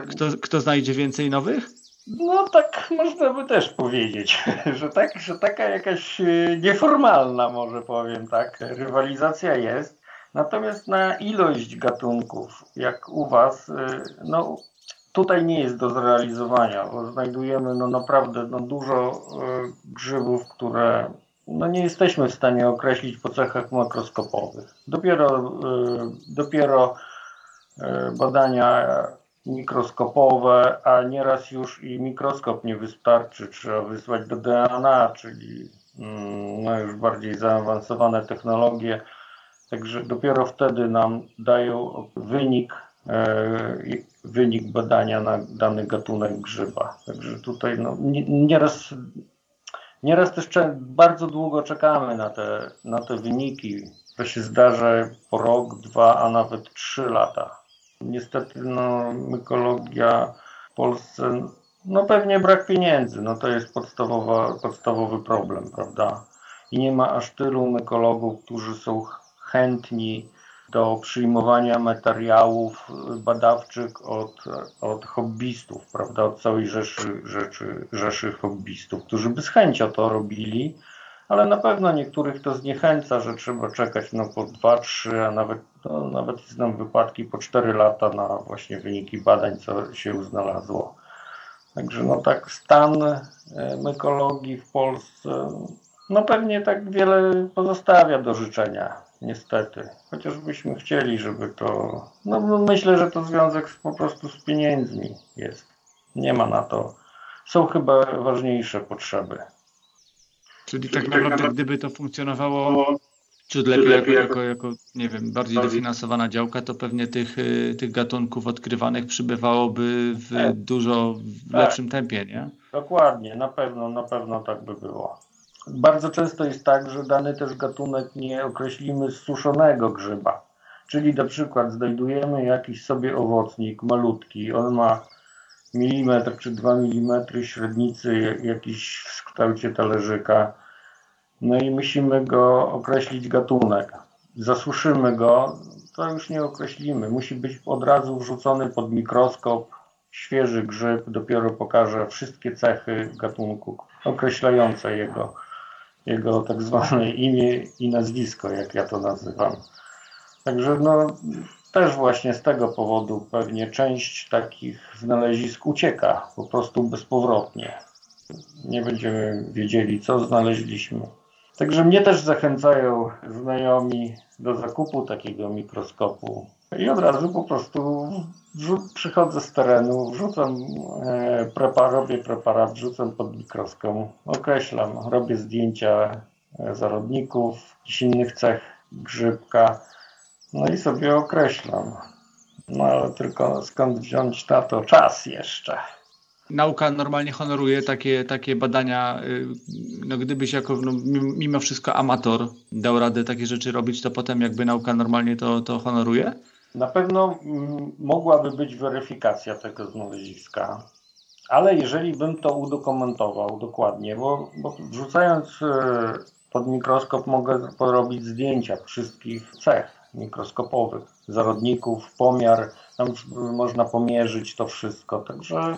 [SPEAKER 1] Kto, kto znajdzie więcej nowych?
[SPEAKER 3] No tak można by też powiedzieć, że, tak, że taka jakaś e, nieformalna może powiem tak, rywalizacja jest. Natomiast na ilość gatunków, jak u Was, e, no tutaj nie jest do zrealizowania, bo znajdujemy no naprawdę no, dużo e, grzybów, które no nie jesteśmy w stanie określić po cechach makroskopowych. Dopiero, dopiero badania mikroskopowe, a nieraz już i mikroskop nie wystarczy, trzeba wysłać do DNA, czyli mm, no już bardziej zaawansowane technologie. Także dopiero wtedy nam dają wynik, e, wynik badania na dany gatunek grzyba. Także tutaj no, nieraz, nieraz też bardzo długo czekamy na te, na te wyniki. To się zdarza po rok, dwa, a nawet trzy lata. Niestety no, mykologia w Polsce, no pewnie brak pieniędzy, no to jest podstawowa, podstawowy problem, prawda? I nie ma aż tylu mykologów, którzy są chętni do przyjmowania materiałów badawczych od, od hobbystów, prawda, od całej rzeszy, rzeczy, rzeszy hobbystów, którzy by z chęcią to robili, ale na pewno niektórych to zniechęca, że trzeba czekać no, po 2, 3, a nawet, no, nawet znam wypadki po 4 lata na właśnie wyniki badań, co się znalazło. Także no tak stan e, mykologii w Polsce no pewnie tak wiele pozostawia do życzenia, niestety. Chociaż byśmy chcieli, żeby to... No, no myślę, że to związek z, po prostu z pieniędzmi jest. Nie ma na to. Są chyba ważniejsze potrzeby.
[SPEAKER 1] Czyli tak naprawdę, gdyby to funkcjonowało ciut lepiej, jako, jako, jako, nie wiem, bardziej dofinansowana działka, to pewnie tych, y, tych gatunków odkrywanych przybywałoby w tak. dużo w tak. lepszym tempie, nie?
[SPEAKER 3] Dokładnie, na pewno, na pewno tak by było. Bardzo często jest tak, że dany też gatunek nie określimy z suszonego grzyba. Czyli na przykład znajdujemy jakiś sobie owocnik malutki, on ma milimetr czy dwa milimetry średnicy jakiś w kształcie talerzyka. No i musimy go określić gatunek. Zasuszymy go, to już nie określimy. Musi być od razu wrzucony pod mikroskop. Świeży grzyb dopiero pokaże wszystkie cechy gatunku określające jego jego tak zwane imię i nazwisko, jak ja to nazywam. Także no, też właśnie z tego powodu pewnie część takich znalezisk ucieka po prostu bezpowrotnie. Nie będziemy wiedzieli, co znaleźliśmy. Także mnie też zachęcają znajomi do zakupu takiego mikroskopu. I od razu po prostu przychodzę z terenu, wrzucam e, preparat, robię preparat, wrzucam pod mikroskop, określam, robię zdjęcia e, zarodników, jakichś innych cech grzybka, no i sobie określam. No ale tylko skąd wziąć na to czas jeszcze?
[SPEAKER 1] Nauka normalnie honoruje takie, takie badania. Y, no gdybyś jako no, mimo wszystko amator dał radę takie rzeczy robić, to potem jakby nauka normalnie to, to honoruje?
[SPEAKER 3] Na pewno mm, mogłaby być weryfikacja tego znaleziska, ale jeżeli bym to udokumentował dokładnie, bo, bo wrzucając e, pod mikroskop mogę porobić zdjęcia wszystkich cech mikroskopowych, zarodników, pomiar, tam można pomierzyć to wszystko, także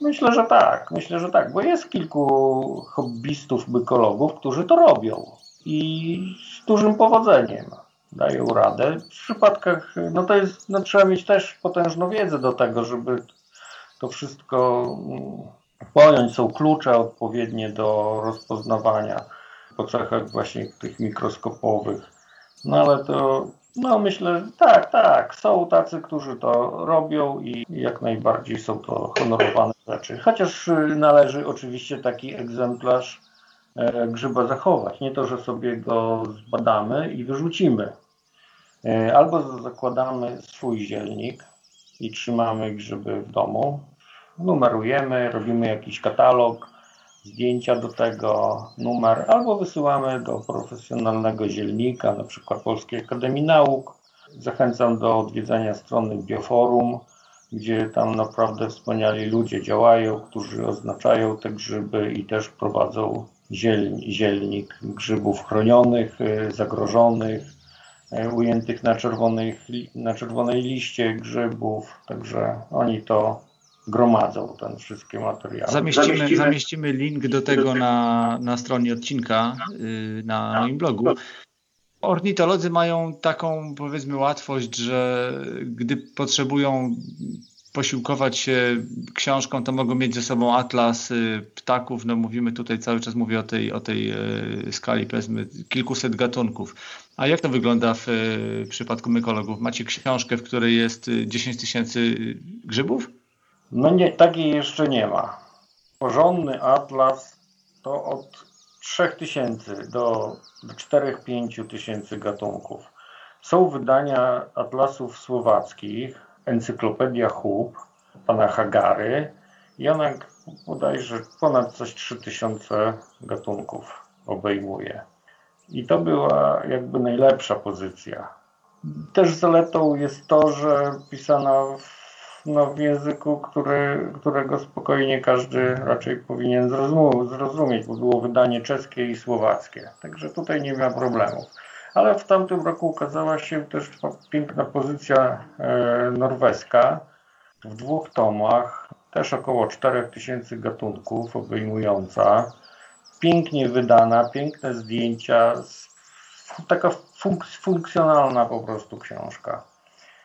[SPEAKER 3] myślę, że tak, myślę, że tak, bo jest kilku hobbystów, mykologów, którzy to robią i z dużym powodzeniem dają radę. W przypadkach, no to jest, no trzeba mieć też potężną wiedzę do tego, żeby to wszystko mm, pojąć. Są klucze odpowiednie do rozpoznawania po cechach właśnie tych mikroskopowych. No ale to, no myślę, tak, tak, są tacy, którzy to robią i jak najbardziej są to honorowane rzeczy. Chociaż należy oczywiście taki egzemplarz e, grzyba zachować. Nie to, że sobie go zbadamy i wyrzucimy. E, albo zakładamy swój zielnik i trzymamy grzyby w domu, numerujemy, robimy jakiś katalog, zdjęcia do tego, numer, albo wysyłamy do profesjonalnego zielnika, na przykład Polskiej Akademii Nauk. Zachęcam do odwiedzania strony Bioforum, gdzie tam naprawdę wspaniali ludzie działają, którzy oznaczają te grzyby i też prowadzą zielnik grzybów chronionych, e, zagrożonych, E, ujętych na, czerwonej, na czerwonej liście grzybów, także oni to gromadzą, ten wszystkie materiały.
[SPEAKER 1] Zamieścimy, zamieścimy, zamieścimy link do tego na, na stronie odcinka y, na moim blogu. Ornitolodzy mają taką powiedzmy łatwość, że gdy potrzebują posiłkować się książką, to mogą mieć ze sobą atlas ptaków. No mówimy tutaj cały czas mówię o tej, o tej skali powiedzmy kilkuset gatunków. A jak to wygląda w przypadku mykologów? Macie książkę, w której jest 10 tysięcy grzybów?
[SPEAKER 3] No nie, takiej jeszcze nie ma. Porządny atlas to od 3000 do, do 4-5 tysięcy gatunków. Są wydania atlasów słowackich, Encyklopedia Hub, pana Hagary ona bodajże ponad coś 3000 gatunków obejmuje. I to była jakby najlepsza pozycja. Też zaletą jest to, że pisana w no, w języku, który, którego spokojnie każdy raczej powinien zrozumieć, bo było wydanie czeskie i słowackie. Także tutaj nie ma problemów. Ale w tamtym roku ukazała się też piękna pozycja e, norweska w dwóch tomach, też około 4000 gatunków obejmująca, pięknie wydana, piękne zdjęcia, taka funk funkcjonalna po prostu książka.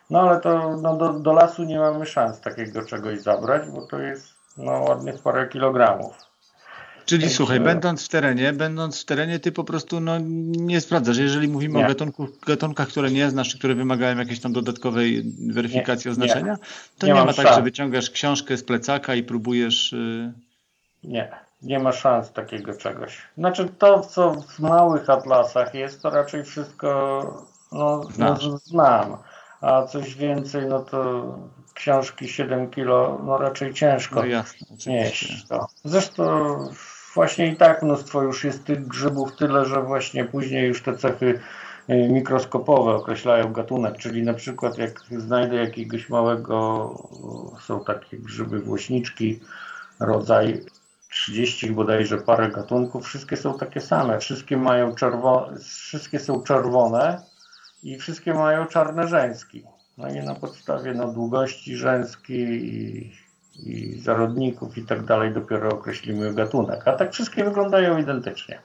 [SPEAKER 3] No ale to no, do, do lasu nie mamy szans takiego czegoś zabrać, bo to jest no, ładnych parę kilogramów.
[SPEAKER 1] Czyli Także... słuchaj, będąc w terenie, będąc w terenie, ty po prostu no, nie sprawdzasz. Jeżeli mówimy nie. o gatunku, gatunkach, które nie znasz, które wymagają jakiejś tam dodatkowej weryfikacji nie, oznaczenia, to nie, nie ma tak, szans. że wyciągasz książkę z plecaka i próbujesz. Y,
[SPEAKER 3] nie, nie ma szans takiego czegoś. Znaczy to, co w małych atlasach jest, to raczej wszystko no, no znam a coś więcej, no to książki 7 kilo, no raczej ciężko no jasne, nieść. To. Zresztą właśnie i tak mnóstwo już jest tych grzybów tyle, że właśnie później już te cechy y, mikroskopowe określają gatunek, czyli na przykład jak znajdę jakiegoś małego, są takie grzyby włośniczki, rodzaj 30 bodajże parę gatunków, wszystkie są takie same, wszystkie mają czerwone, wszystkie są czerwone, i wszystkie mają czarne rzęski. No i na podstawie no, długości rzęskiej i, i zarodników i tak dalej dopiero określimy gatunek. A tak wszystkie wyglądają identycznie.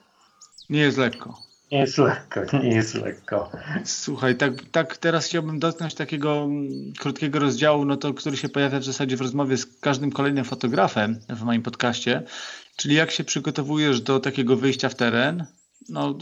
[SPEAKER 1] Nie jest lekko.
[SPEAKER 3] Nie jest lekko, nie jest lekko.
[SPEAKER 1] Słuchaj, tak, tak teraz chciałbym dotknąć takiego mm, krótkiego rozdziału, no to, który się pojawia w zasadzie w rozmowie z każdym kolejnym fotografem w moim podcaście, czyli jak się przygotowujesz do takiego wyjścia w teren, no,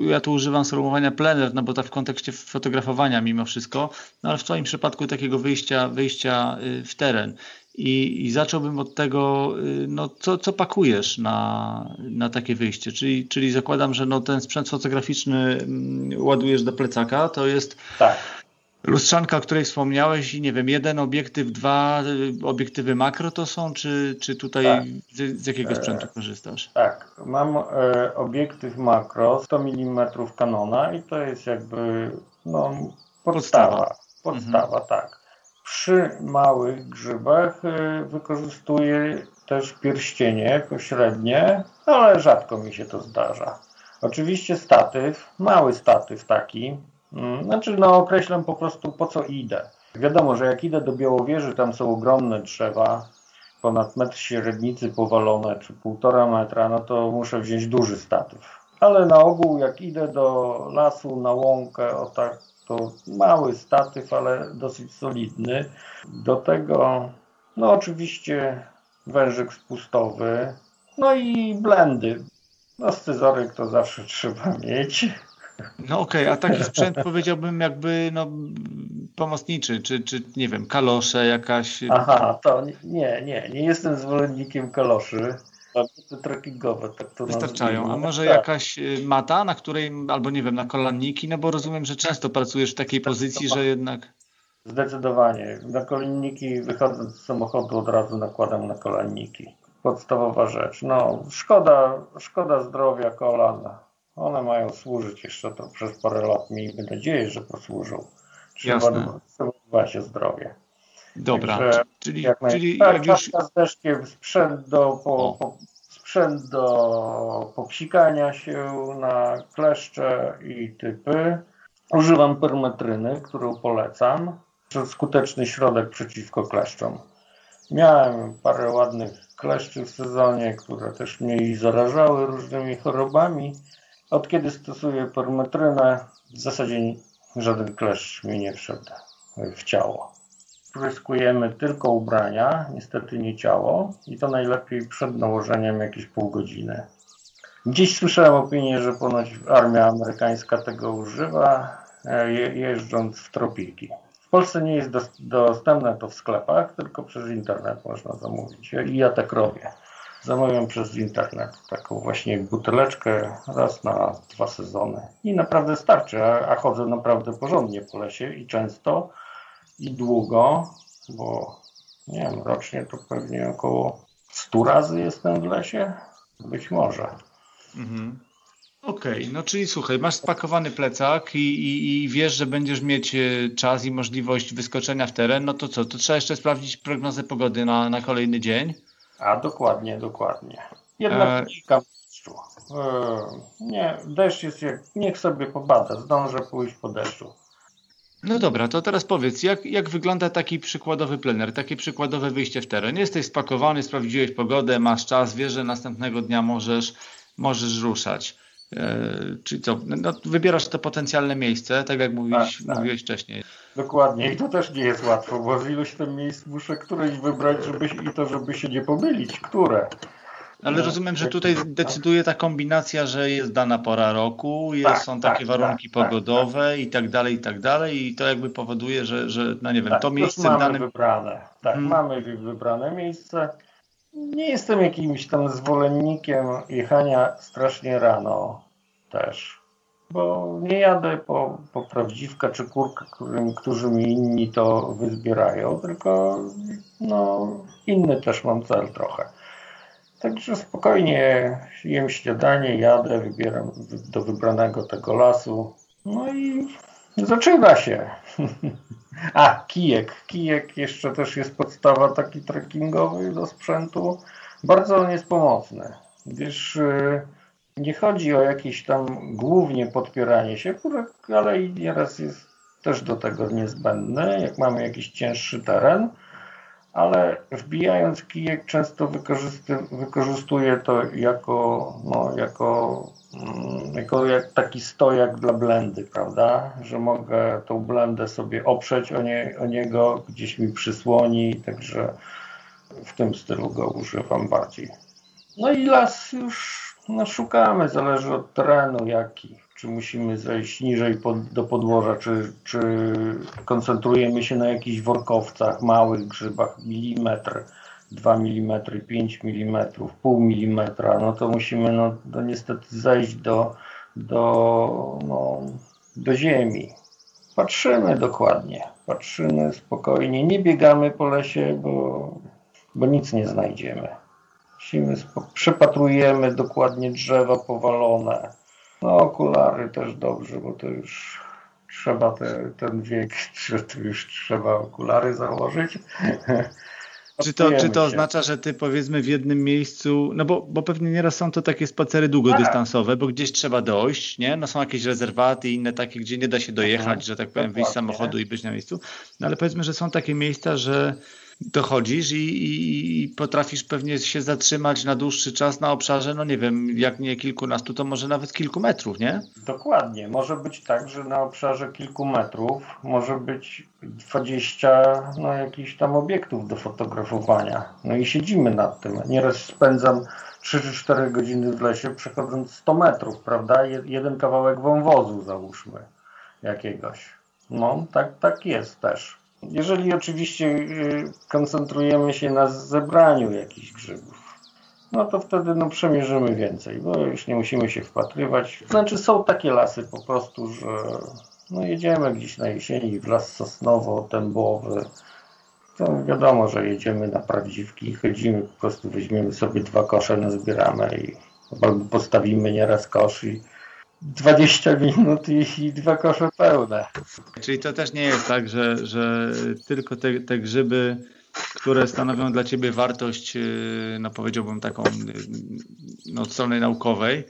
[SPEAKER 1] ja tu używam sformułowania plener, no bo to w kontekście fotografowania mimo wszystko, no ale w Twoim przypadku takiego wyjścia, wyjścia y, w teren. I, I zacząłbym od tego, y, no, co, co pakujesz na, na takie wyjście. Czyli, czyli zakładam, że no, ten sprzęt fotograficzny mm, ładujesz do plecaka, to jest.
[SPEAKER 3] Tak
[SPEAKER 1] Lustrzanka, o której wspomniałeś i nie wiem, jeden obiektyw, dwa y, obiektywy makro to są, czy, czy tutaj tak. z, z, jakiego sprzętu korzystasz?
[SPEAKER 3] Tak, mam e, obiektyw makro 100 mm Canona i to jest jakby no, podstawa. Podstawa, mhm. tak. Przy małych grzybach e, wykorzystuję też pierścienie pośrednie, ale rzadko mi się to zdarza. Oczywiście statyw, mały statyw taki, znaczy, no określam po prostu po co idę. Wiadomo, że jak idę do Białowieży, tam są ogromne drzewa, ponad metr średnicy powalone, czy półtora metra, no to muszę wziąć duży statyw. Ale na ogół, jak idę do lasu, na łąkę, o tak, to mały statyw, ale dosyć solidny. Do tego, no oczywiście wężyk spustowy, no i blendy. No scyzoryk to zawsze trzeba mieć.
[SPEAKER 1] No okej, okay, a taki sprzęt powiedziałbym jakby no, pomocniczy, czy, czy nie wiem, kalosze jakaś.
[SPEAKER 3] Aha, to nie, nie, nie jestem zwolennikiem kaloszy. Te trekkingowe, tak to
[SPEAKER 1] Wystarczają. A może tak. jakaś y, mata, na której, albo nie wiem, na kolanniki, no bo rozumiem, że często pracujesz w takiej pozycji, że jednak.
[SPEAKER 3] Zdecydowanie. Na kolanniki wychodząc z samochodu od razu nakładam na kolanniki. Podstawowa rzecz. No, szkoda, szkoda zdrowia kolan one mają służyć jeszcze to przez parę lat. Miejmy nadzieję, że posłużą. Trzeba dbać o zdrowie.
[SPEAKER 1] Dobra, Także czyli, jak czyli
[SPEAKER 3] tak, jak już... z deszkiem, sprzęt do, po, po, sprzęt do popsikania się na kleszcze i typy. Używam permetryny, którą polecam. Skuteczny środek przeciwko kleszczom. Miałem parę ładnych kleszczy w sezonie, które też mnie zarażały różnymi chorobami. Od kiedy stosuję permetrynę, w zasadzie żaden kleszcz mi nie wszedł w ciało. spryskujemy tylko ubrania, niestety nie ciało i to najlepiej przed nałożeniem jakieś pół godziny. Gdzieś słyszałem opinię, że ponoć armia amerykańska tego używa, e, je, jeżdżąc w tropiki. W Polsce nie jest dostępne to w sklepach, tylko przez internet można zamówić. I ja tak robię. Zamawiam przez internet taką właśnie buteleczkę raz na dwa sezony. I naprawdę starczy, a, a chodzę naprawdę porządnie po lesie i często i długo, bo nie wiem, rocznie to pewnie około 100 razy jestem w lesie. Być może.
[SPEAKER 1] Mhm. Okej, okay, no czyli słuchaj, masz spakowany plecak i, i, i, wiesz, że będziesz mieć e, czas i możliwość wyskoczenia w teren, no to co, to trzeba jeszcze sprawdzić prognozę pogody na, na kolejny dzień?
[SPEAKER 3] A dokładnie, dokładnie. Jednak e... deszczu. E, nie, deszcz jest jak, niech sobie pobada, zdążę pójść po deszczu.
[SPEAKER 1] No dobra, to teraz powiedz, jak, jak wygląda taki przykładowy plener, takie przykładowe wyjście w teren? Jesteś spakowany, sprawdziłeś pogodę, masz czas, wiesz, że następnego dnia możesz, możesz ruszać. E, czyli co, no, wybierasz to potencjalne miejsce, tak jak mówiłeś, tak, tak. mówiłeś wcześniej.
[SPEAKER 3] Dokładnie i to też nie jest łatwo, bo z ilość tych miejsc muszę któreś wybrać żeby, i to, żeby się nie pomylić, które.
[SPEAKER 1] Ale no, rozumiem, że tutaj decyduje ta kombinacja, że jest dana pora roku, jest, tak, są takie tak, warunki tak, tak, pogodowe i tak dalej, i tak dalej i to jakby powoduje, że, że no nie wiem, to miejsce
[SPEAKER 3] mamy
[SPEAKER 1] danym...
[SPEAKER 3] wybrane. Tak, hmm. mamy wybrane miejsce. Nie jestem jakimś tam zwolennikiem jechania strasznie rano też, bo nie jadę po, po prawdziwka czy kurkę, którym, którzy mi inni to wyzbierają, tylko no, inny też mam cel trochę. Także spokojnie jem śniadanie, jadę, wybieram do wybranego tego lasu. No i zaczyna się. A, kijek. Kijek jeszcze też jest podstawa taki trekkingowy do sprzętu. Bardzo on jest pomocny, gdyż y, nie chodzi o jakieś tam głównie podpieranie się, ale i nieraz jest też do tego niezbędne, jak mamy jakiś cięższy teren ale wbijając kijek często wykorzystuję to jako, no, jako, mm, jako jak taki stojak dla blendy, prawda? Że mogę tą blendę sobie oprzeć o, nie, o niego, gdzieś mi przysłoni, także w tym stylu go używam bardziej. No i las już no, szukamy, zależy od terenu jaki czy musimy zejść niżej pod, do podłoża, czy, czy koncentrujemy się na jakichś workowcach, małych grzybach, milimetr, 2 mm, 5 mm, pół milimetra, no to musimy no, no niestety zejść do, do, no, do ziemi. Patrzymy dokładnie, patrzymy spokojnie, nie biegamy po lesie, bo, bo nic nie znajdziemy. Musimy, przepatrujemy dokładnie drzewa powalone, no okulary też dobrze, bo to już trzeba te, ten wiek, że to już trzeba okulary założyć.
[SPEAKER 1] Czy to, czy to oznacza, że ty powiedzmy w jednym miejscu, no bo, bo pewnie nieraz są to takie spacery długodystansowe, bo gdzieś trzeba dojść, nie? No są jakieś rezerwaty i inne takie, gdzie nie da się dojechać, mhm. że tak powiem, wyjść z samochodu i być na miejscu. No ale powiedzmy, że są takie miejsca, że dochodzisz i, i, i, potrafisz pewnie się zatrzymać na dłuższy czas na obszarze, no nie wiem, jak nie kilkunastu, to może nawet kilku metrów, nie?
[SPEAKER 3] Dokładnie. Może być tak, że na obszarze kilku metrów może być 20 no, jakichś tam obiektów do fotografowania. No i siedzimy nad tym. Nieraz spędzam 3 czy 4 godziny w lesie przechodząc 100 metrów, prawda? Jeden kawałek wąwozu załóżmy jakiegoś. No, tak, tak jest też. Jeżeli oczywiście y, koncentrujemy się na zebraniu jakichś grzybów, no to wtedy no, przemierzymy więcej, bo już nie musimy się wpatrywać. Znaczy są takie lasy po prostu, że no, jedziemy gdzieś na jesieni w las sosnowo-tębowy, to wiadomo, że jedziemy na prawdziwki, chodzimy, po prostu weźmiemy sobie dwa kosze, nazbieramy i albo postawimy nieraz kosz i 20 minut i, i dwa kosze pełne.
[SPEAKER 1] Czyli to też nie jest tak, że, że tylko te, te grzyby, które stanowią dla Ciebie wartość, y, no powiedziałbym taką y, no, od strony naukowej,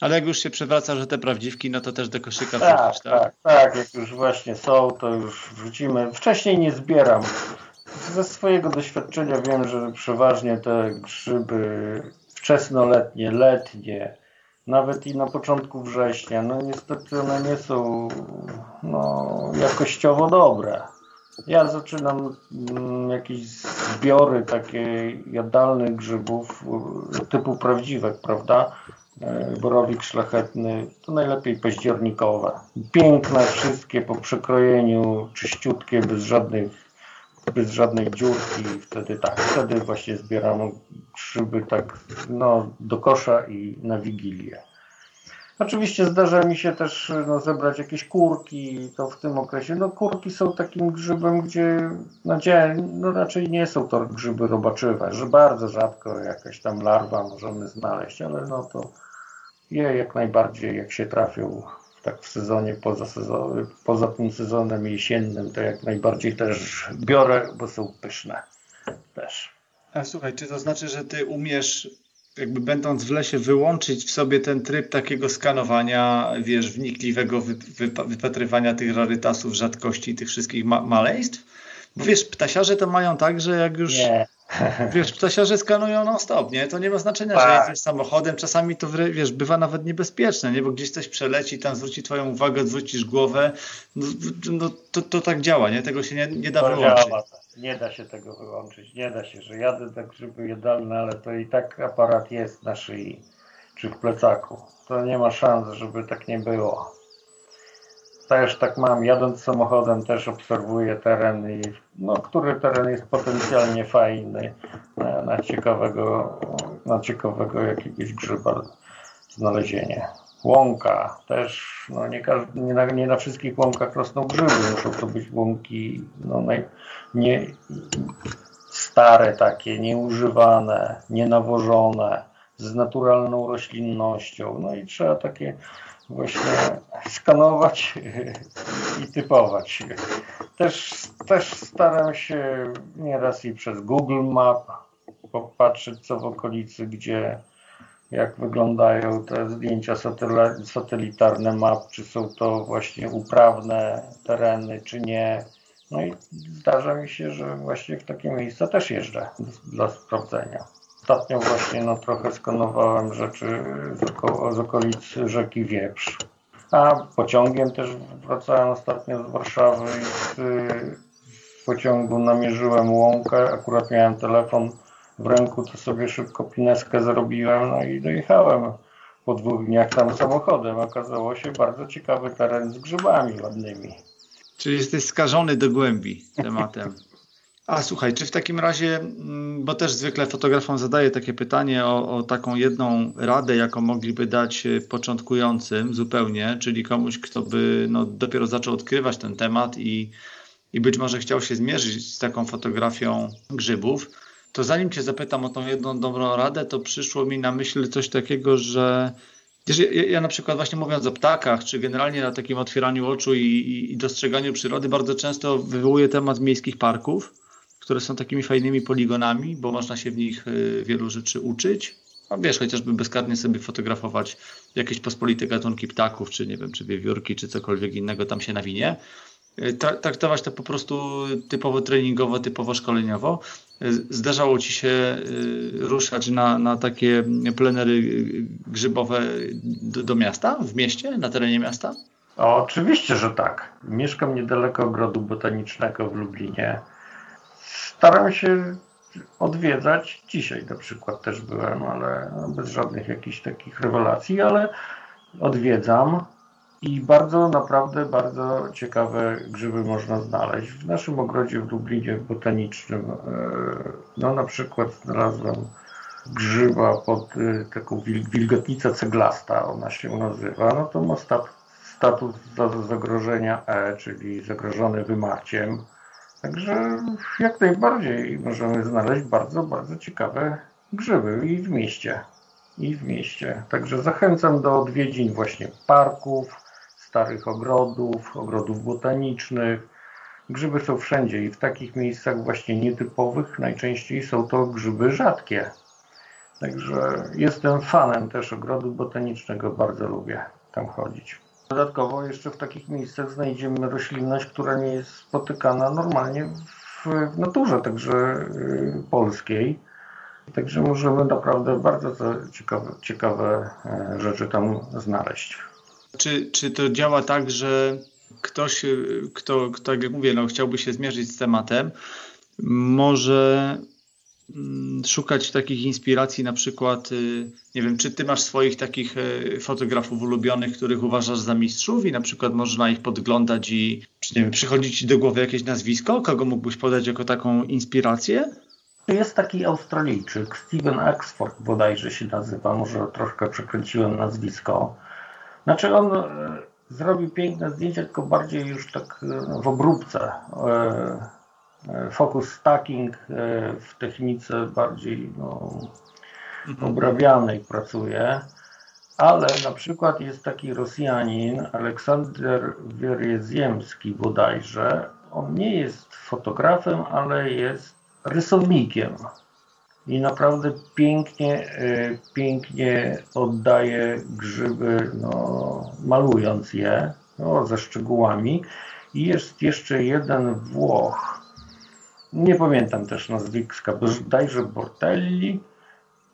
[SPEAKER 1] ale jak już się przewraca, że te prawdziwki, no to też do koszyka
[SPEAKER 3] tak, wrzucisz, tak? Tak, tak, jak już właśnie są, to już wrzucimy. Wcześniej nie zbieram. Ze swojego doświadczenia wiem, że przeważnie te grzyby wczesnoletnie, letnie, nawet i na początku września, no niestety one nie są no, jakościowo dobre. Ja zaczynam mm, jakieś zbiory takie jadalnych grzybów y, typu prawdziwek, prawda? Y, Borowik szlachetny, to najlepiej październikowe. Piękne wszystkie po przekrojeniu, czyściutkie, bez żadnych, bez żadnej dziurki. Wtedy tak, wtedy właśnie zbieram grzyby tak no, do kosza i na wigilię. Oczywiście zdarza mi się też no, zebrać jakieś kurki, to w tym okresie. No kurki są takim grzybem, gdzie no, gdzie, no raczej nie są to grzyby robaczywe, że bardzo rzadko jakaś tam larwa możemy znaleźć, ale no to je jak najbardziej, jak się trafią tak w sezonie poza, sezon, poza tym sezonem jesiennym, to jak najbardziej też biorę, bo są pyszne też.
[SPEAKER 1] A słuchaj, czy to znaczy, że ty umiesz jakby będąc w lesie, wyłączyć w sobie ten tryb takiego skanowania, wiesz, wnikliwego wy, wy, wypatrywania tych rarytasów, rzadkości, tych wszystkich ma maleństw? Bo wiesz, ptasiarze to mają tak, że jak już. Nie. Wiesz, ptasiarze skanują non-stop, nie? To nie ma znaczenia, tak. że jedziesz samochodem. Czasami to, wiesz, bywa nawet niebezpieczne, nie? Bo gdzieś coś przeleci, tam zwróci twoją uwagę, odwrócisz głowę. No, no to, to tak działa, nie? Tego się nie, nie da to wyłączyć. Działa. Tak.
[SPEAKER 3] Nie da się tego wyłączyć, nie da się, że jadę tak żeby jadalne, ale to i tak aparat jest na szyi czy w plecaku. To nie ma szans, żeby tak nie było. Też tak mam, jadąc samochodem też obserwuję teren i no, który teren jest potencjalnie fajny na, na ciekawego, na ciekawego jakiegoś grzyba znalezienie. Łąka też, no nie, każdy, nie, na, nie na wszystkich łąkach rosną grzyby, muszą to być łąki no, naj, nie, stare takie, nieużywane, nienawożone, z naturalną roślinnością. No i trzeba takie właśnie skanować i typować. Też, też staram się nieraz i przez Google Map popatrzeć co w okolicy, gdzie jak wyglądają te zdjęcia satelitarne map, czy są to właśnie uprawne tereny, czy nie. No i zdarza mi się, że właśnie w takie miejsca też jeżdżę dla sprawdzenia. Ostatnio właśnie no, trochę skanowałem rzeczy z, oko z okolic rzeki Wieprz. A pociągiem też wracałem ostatnio z Warszawy i z, z pociągu namierzyłem łąkę. Akurat miałem telefon w ręku, to sobie szybko pineskę zrobiłem, no i dojechałem po dwóch dniach tam samochodem. Okazało się bardzo ciekawy teren z grzybami ładnymi.
[SPEAKER 1] Czyli jesteś skażony do głębi tematem. A słuchaj, czy w takim razie, mm, bo też zwykle fotografom zadaję takie pytanie o, o, taką jedną radę, jaką mogliby dać e, początkującym zupełnie, czyli komuś, kto by no, dopiero zaczął odkrywać ten temat i, i być może chciał się zmierzyć z taką fotografią grzybów. To zanim Cię zapytam o tą jedną dobrą radę, to przyszło mi na myśl coś takiego, że ja, ja na przykład właśnie mówiąc o ptakach, czy generalnie na takim otwieraniu oczu i, i dostrzeganiu przyrody, bardzo często wywołuję temat miejskich parków, które są takimi fajnymi poligonami, bo można się w nich y, wielu rzeczy uczyć. A wiesz, chociażby bezkarnie sobie fotografować jakieś pospolite gatunki ptaków, czy nie wiem, czy wiewiórki, czy cokolwiek innego tam się nawinie. Y, traktować to po prostu typowo treningowo, typowo szkoleniowo. Zdarzało Ci się y, ruszać na, na takie plenery grzybowe do, do miasta, w mieście, na terenie miasta?
[SPEAKER 3] O, oczywiście, że tak. Mieszkam niedaleko ogrodu botanicznego w Lublinie. Staram się odwiedzać. Dzisiaj na przykład też byłem, ale bez żadnych jakichś takich rewelacji, ale odwiedzam i bardzo, naprawdę bardzo ciekawe grzyby można znaleźć. W naszym ogrodzie w Lublinie botanicznym, e, no na przykład znalazłem grzyba pod e, taką wilgotnica ceglasta, ona się nazywa, no to ma status zagrożenia E, czyli zagrożony wymarciem. Także jak najbardziej możemy znaleźć bardzo, bardzo ciekawe grzyby i w mieście. I w mieście. Także zachęcam do odwiedzin właśnie parków, starych ogrodów, ogrodów botanicznych. Grzyby są wszędzie i w takich miejscach właśnie nietypowych najczęściej są to grzyby rzadkie. Także jestem fanem też ogrodu botanicznego, bardzo lubię tam chodzić. Dodatkowo jeszcze w takich miejscach znajdziemy roślinność, która nie jest spotykana normalnie w naturze, także y, polskiej. Także możemy naprawdę bardzo ciekawe, ciekawe e, rzeczy tam znaleźć.
[SPEAKER 1] Czy, czy to działa tak, że Ktoś, kto, tak jak mówię, no, chciałby się zmierzyć z tematem, może szukać takich inspiracji, na przykład, y, nie wiem, czy ty masz swoich takich y, fotografów ulubionych, których uważasz za mistrzów i na przykład można ich podglądać i, czy nie wiem, przychodzi ci do głowy jakieś nazwisko, kogo mógłbyś podać jako taką inspirację?
[SPEAKER 3] Jest taki Australijczyk, Steven Axford bodajże się nazywa, może troszkę przekręciłem nazwisko. Znaczy on e, zrobił piękne zdjęcia, tylko bardziej już tak w obróbce. E, focus stacking w technice bardziej no, mhm. obrabianej pracuje. Ale na przykład jest taki Rosjanin, Aleksander Wiereziemski bodajże. On nie jest fotografem, ale jest rysownikiem i naprawdę pięknie, e, pięknie oddaje grzyby, no, malując je no, ze szczegółami. I jest jeszcze jeden Włoch, nie pamiętam też nazwiska, bodajże Bortelli,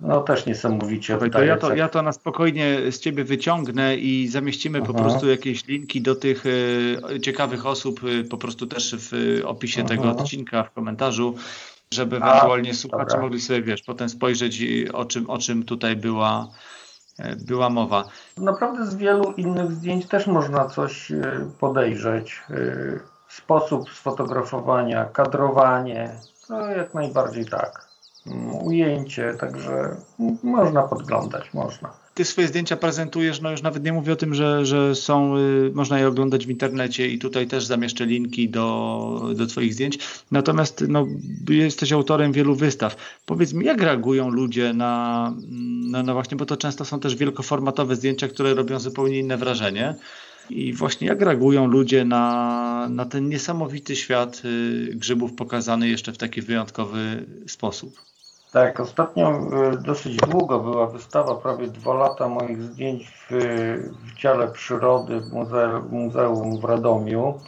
[SPEAKER 3] no też niesamowicie.
[SPEAKER 1] To ja, to, ja to na spokojnie z Ciebie wyciągnę i zamieścimy Aha. po prostu jakieś linki do tych y, ciekawych osób, y, po prostu też w opisie Aha. tego odcinka, w komentarzu żeby ewentualnie słuchacze dobra. mogli sobie, wiesz, potem spojrzeć o czym, o czym tutaj była, była mowa.
[SPEAKER 3] Naprawdę z wielu innych zdjęć też można coś podejrzeć. Sposób sfotografowania, kadrowanie, to jak najbardziej tak. Mm, ujęcie, także można podglądać, można
[SPEAKER 1] ty swoje zdjęcia prezentujesz, no już nawet nie mówię o tym, że, że są, y, można je oglądać w internecie i tutaj też zamieszczę linki do, do twoich zdjęć. Natomiast no, jesteś autorem wielu wystaw. Powiedz mi, jak reagują ludzie na, na, no właśnie, bo to często są też wielkoformatowe zdjęcia, które robią zupełnie inne wrażenie. I właśnie jak reagują ludzie na, na ten niesamowity świat y, grzybów pokazany jeszcze w taki wyjątkowy sposób?
[SPEAKER 3] Tak, ostatnio e, dosyć długo była wystawa, prawie dwa lata moich zdjęć w, w dziale przyrody w muzeum, muzeum w Radomiu.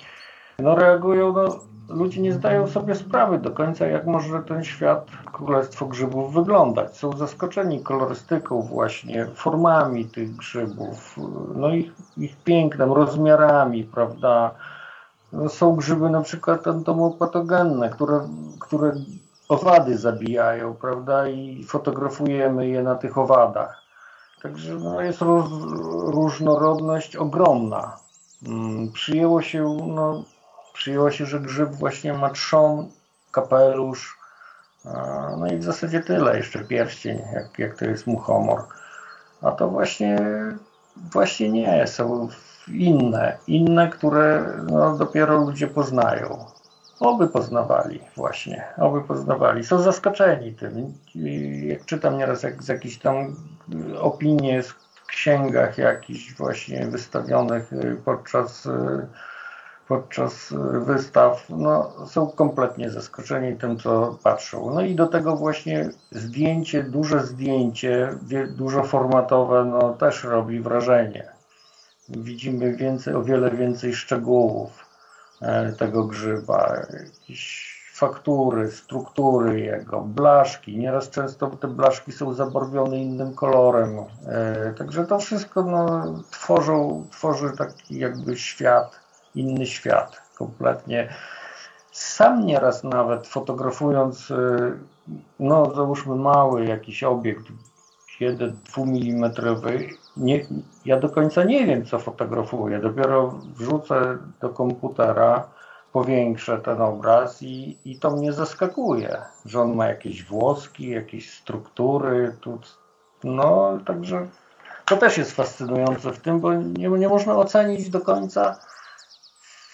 [SPEAKER 3] No reagują, no, ludzie nie zdają sobie sprawy do końca, jak może ten świat, królestwo grzybów wyglądać. Są zaskoczeni kolorystyką właśnie, formami tych grzybów, no ich, ich pięknem, rozmiarami, prawda. No, są grzyby na przykład entomopatogenne, które, które owady zabijają, prawda, i fotografujemy je na tych owadach. Także no, jest roz, różnorodność ogromna. Hmm, przyjęło się, no, przyjęło się, że grzyb właśnie ma trzon, kapelusz, no i w zasadzie tyle, jeszcze pierścień, jak, jak to jest muchomor. A to właśnie, właśnie nie, są inne, inne, które no, dopiero ludzie poznają. Oby poznawali właśnie, oby poznawali. Są zaskoczeni tym. Jak czytam nieraz jak, z jakichś tam opinie w księgach jakichś właśnie wystawionych y, podczas, y, podczas wystaw, no, są kompletnie zaskoczeni tym, co patrzą. No i do tego właśnie zdjęcie, duże zdjęcie, dużoformatowe, no, też robi wrażenie. Widzimy więcej, o wiele więcej szczegółów E, tego grzyba, jakieś faktury, struktury jego, blaszki. Nieraz często te blaszki są zabarwione innym kolorem. E, także to wszystko no, tworzą, tworzy taki jakby świat, inny świat kompletnie. Sam nieraz nawet fotografując, e, no załóżmy mały jakiś obiekt, 1-2 mm nie, ja do końca nie wiem, co fotografuję. Dopiero wrzucę do komputera, powiększę ten obraz i, i to mnie zaskakuje, że on ma jakieś włoski, jakieś struktury. Tu, no, także to też jest fascynujące w tym, bo nie, nie można ocenić do końca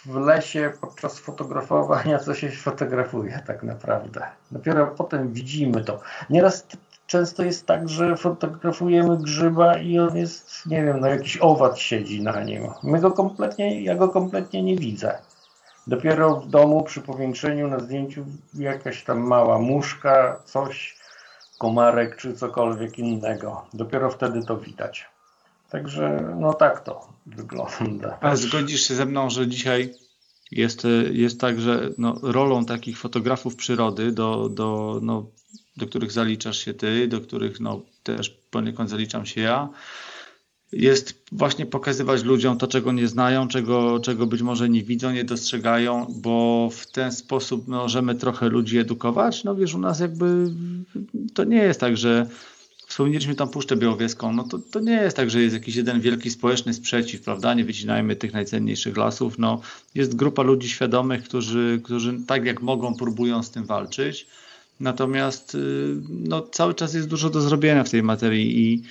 [SPEAKER 3] w lesie podczas fotografowania, co się fotografuje tak naprawdę. Dopiero potem widzimy to. Nieraz często jest tak, że fotografujemy grzyba i on jest, nie wiem, no jakiś owad siedzi na nim. My go kompletnie, ja go kompletnie nie widzę. Dopiero w domu przy powiększeniu na zdjęciu jakaś tam mała muszka, coś, komarek czy cokolwiek innego. Dopiero wtedy to widać. Także no tak to wygląda.
[SPEAKER 1] A zgodzisz się ze mną, że dzisiaj jest, jest tak, że no, rolą takich fotografów przyrody do, do no, do których zaliczasz się ty, do których no, też poniekąd zaliczam się ja, jest właśnie pokazywać ludziom to, czego nie znają, czego, czego być może nie widzą, nie dostrzegają, bo w ten sposób możemy trochę ludzi edukować. No wiesz, u nas jakby to nie jest tak, że wspomnieliśmy tam Puszczę Białowieską, no to, to nie jest tak, że jest jakiś jeden wielki społeczny sprzeciw, prawda, nie wycinajmy tych najcenniejszych lasów, no jest grupa ludzi świadomych, którzy, którzy tak jak mogą próbują z tym walczyć, natomiast y, no, cały czas jest dużo do zrobienia w tej materii i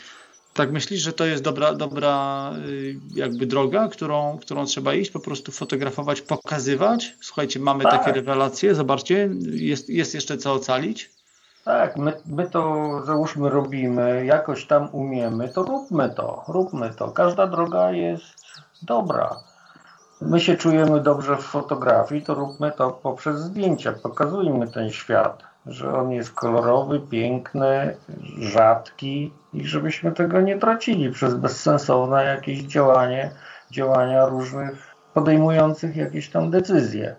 [SPEAKER 1] tak myślisz, że to jest dobra, dobra y, jakby droga, którą, którą trzeba iść, po prostu fotografować, pokazywać? Słuchajcie, mamy tak. takie rewelacje, zobaczcie, jest, jest jeszcze co ocalić?
[SPEAKER 3] Tak, my, my to załóżmy robimy, jakoś tam umiemy, to róbmy to, róbmy to. Każda droga jest dobra. My się czujemy dobrze w fotografii, to róbmy to poprzez zdjęcia. Pokazujmy ten świat, że on jest kolorowy, piękny, rzadki i żebyśmy tego nie tracili przez bezsensowne jakieś działanie, działania różnych podejmujących jakieś tam decyzje.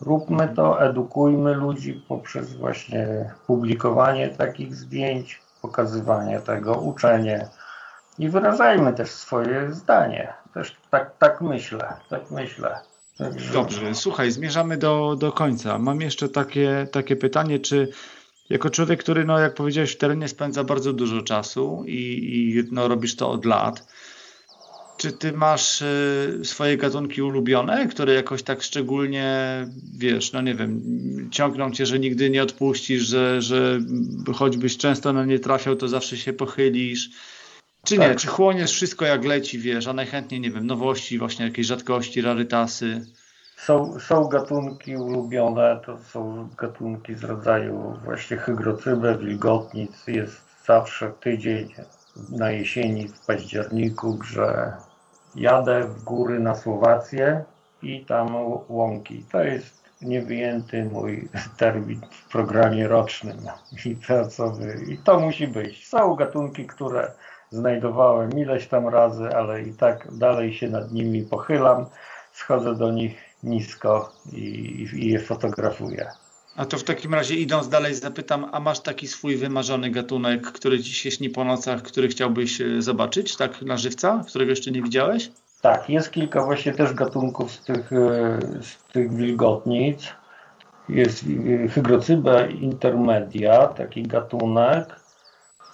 [SPEAKER 3] Róbmy to, edukujmy ludzi poprzez właśnie publikowanie takich zdjęć, pokazywanie tego, uczenie i wyrażajmy też swoje zdanie. Też tak, tak myślę, tak myślę.
[SPEAKER 1] Także... Dobrze, słuchaj, zmierzamy do, do końca. Mam jeszcze takie, takie pytanie, czy jako człowiek, który, no, jak powiedziałeś, w terenie spędza bardzo dużo czasu i, i no, robisz to od lat, czy ty masz y, swoje gatunki ulubione, które jakoś tak szczególnie, wiesz, no nie wiem, ciągną cię, że nigdy nie odpuścisz, że, że choćbyś często na nie trafiał, to zawsze się pochylisz? Czy nie? Tak. Czy chłoniesz wszystko jak leci, wiesz, a najchętniej, nie wiem, nowości, właśnie jakieś rzadkości, rarytasy?
[SPEAKER 3] Są, są gatunki ulubione, to są gatunki z rodzaju właśnie hygrocybe, wilgotnic. Jest zawsze tydzień na jesieni, w październiku, że jadę w góry na Słowację i tam łąki. To jest niewyjęty mój termin w programie rocznym i to, co wy, i to musi być. Są gatunki, które znajdowałem ileś tam razy, ale i tak dalej się nad nimi pochylam, schodzę do nich nisko i, i je fotografuję.
[SPEAKER 1] A to w takim razie idąc dalej zapytam, a masz taki swój wymarzony gatunek, który ci się śni po nocach, który chciałbyś e, zobaczyć, tak na żywca, którego jeszcze nie widziałeś?
[SPEAKER 3] Tak, jest kilka właśnie też gatunków z tych, e, z tych wilgotnic. Jest e, hygrocyba intermedia, taki gatunek.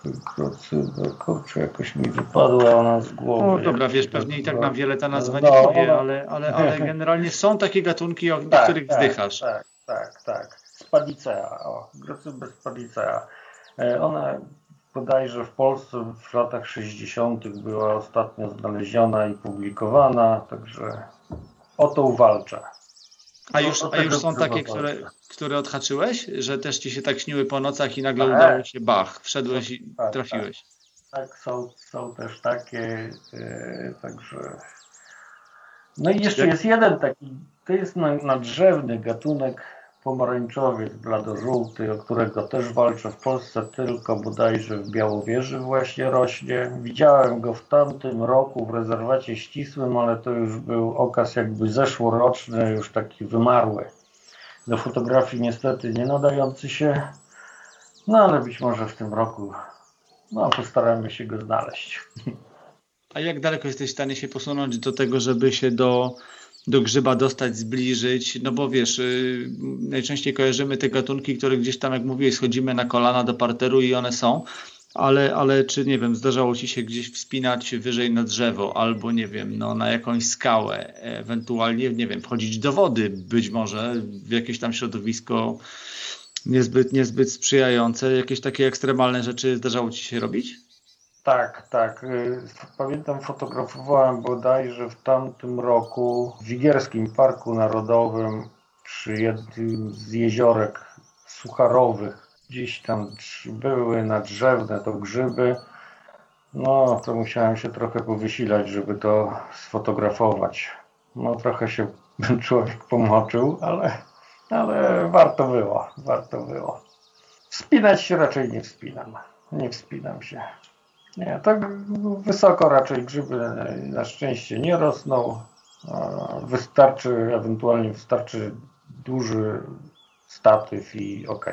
[SPEAKER 3] Hygrocyba, kurczę, jakoś mi wypadła ona z głowy.
[SPEAKER 1] No dobra, wiesz, pewnie i tak nam wiele ta nazwa nie no, powie, ale, ale, ale generalnie są takie gatunki, o tak, których tak, wzdychasz.
[SPEAKER 3] Tak, tak, tak. Spadicea, o, Grocyba spadicea. E, ona bodajże w Polsce w latach 60. była ostatnio znaleziona i publikowana, także o to walczę.
[SPEAKER 1] A już, a już są takie, które, które odhaczyłeś, że też ci się tak śniły po nocach i nagle tak. udało się bach, wszedłeś i tak, tak. trafiłeś.
[SPEAKER 3] Tak, tak są, są też takie, yy, także... No i jeszcze jest jeden taki, to jest nadrzewny gatunek pomarańczowiec bladożółty, o którego też walczę w Polsce, tylko bodajże w Białowieży właśnie rośnie. Widziałem go w tamtym roku w rezerwacie ścisłym, ale to już był okaz jakby zeszłoroczny, już taki wymarły. Do fotografii niestety nie nadający się, no ale być może w tym roku no, postaramy się go znaleźć.
[SPEAKER 1] A jak daleko jesteś w stanie się posunąć do tego, żeby się do do grzyba dostać, zbliżyć, no bo wiesz, yy, najczęściej kojarzymy te gatunki, które gdzieś tam, jak mówiłeś, schodzimy na kolana do parteru i one są, ale, ale czy, nie wiem, zdarzało Ci się gdzieś wspinać wyżej na drzewo albo, nie wiem, no, na jakąś skałę, ewentualnie, nie wiem, wchodzić do wody być może w jakieś tam środowisko niezbyt, niezbyt sprzyjające, jakieś takie ekstremalne rzeczy zdarzało Ci się robić?
[SPEAKER 3] Tak, tak. Y, pamiętam, fotografowałem bodajże w tamtym roku w Wigierskim Parku Narodowym przy jednym z jeziorek sucharowych. Gdzieś tam były nadrzewne to grzyby. No, to musiałem się trochę powysilać, żeby to sfotografować. No, trochę się człowiek pomoczył, ale, ale warto było, warto było. Wspinać się raczej nie wspinam. Nie wspinam się. Nie, tak wysoko raczej grzyby na szczęście nie rosną. Wystarczy, ewentualnie wystarczy duży statyw i ok.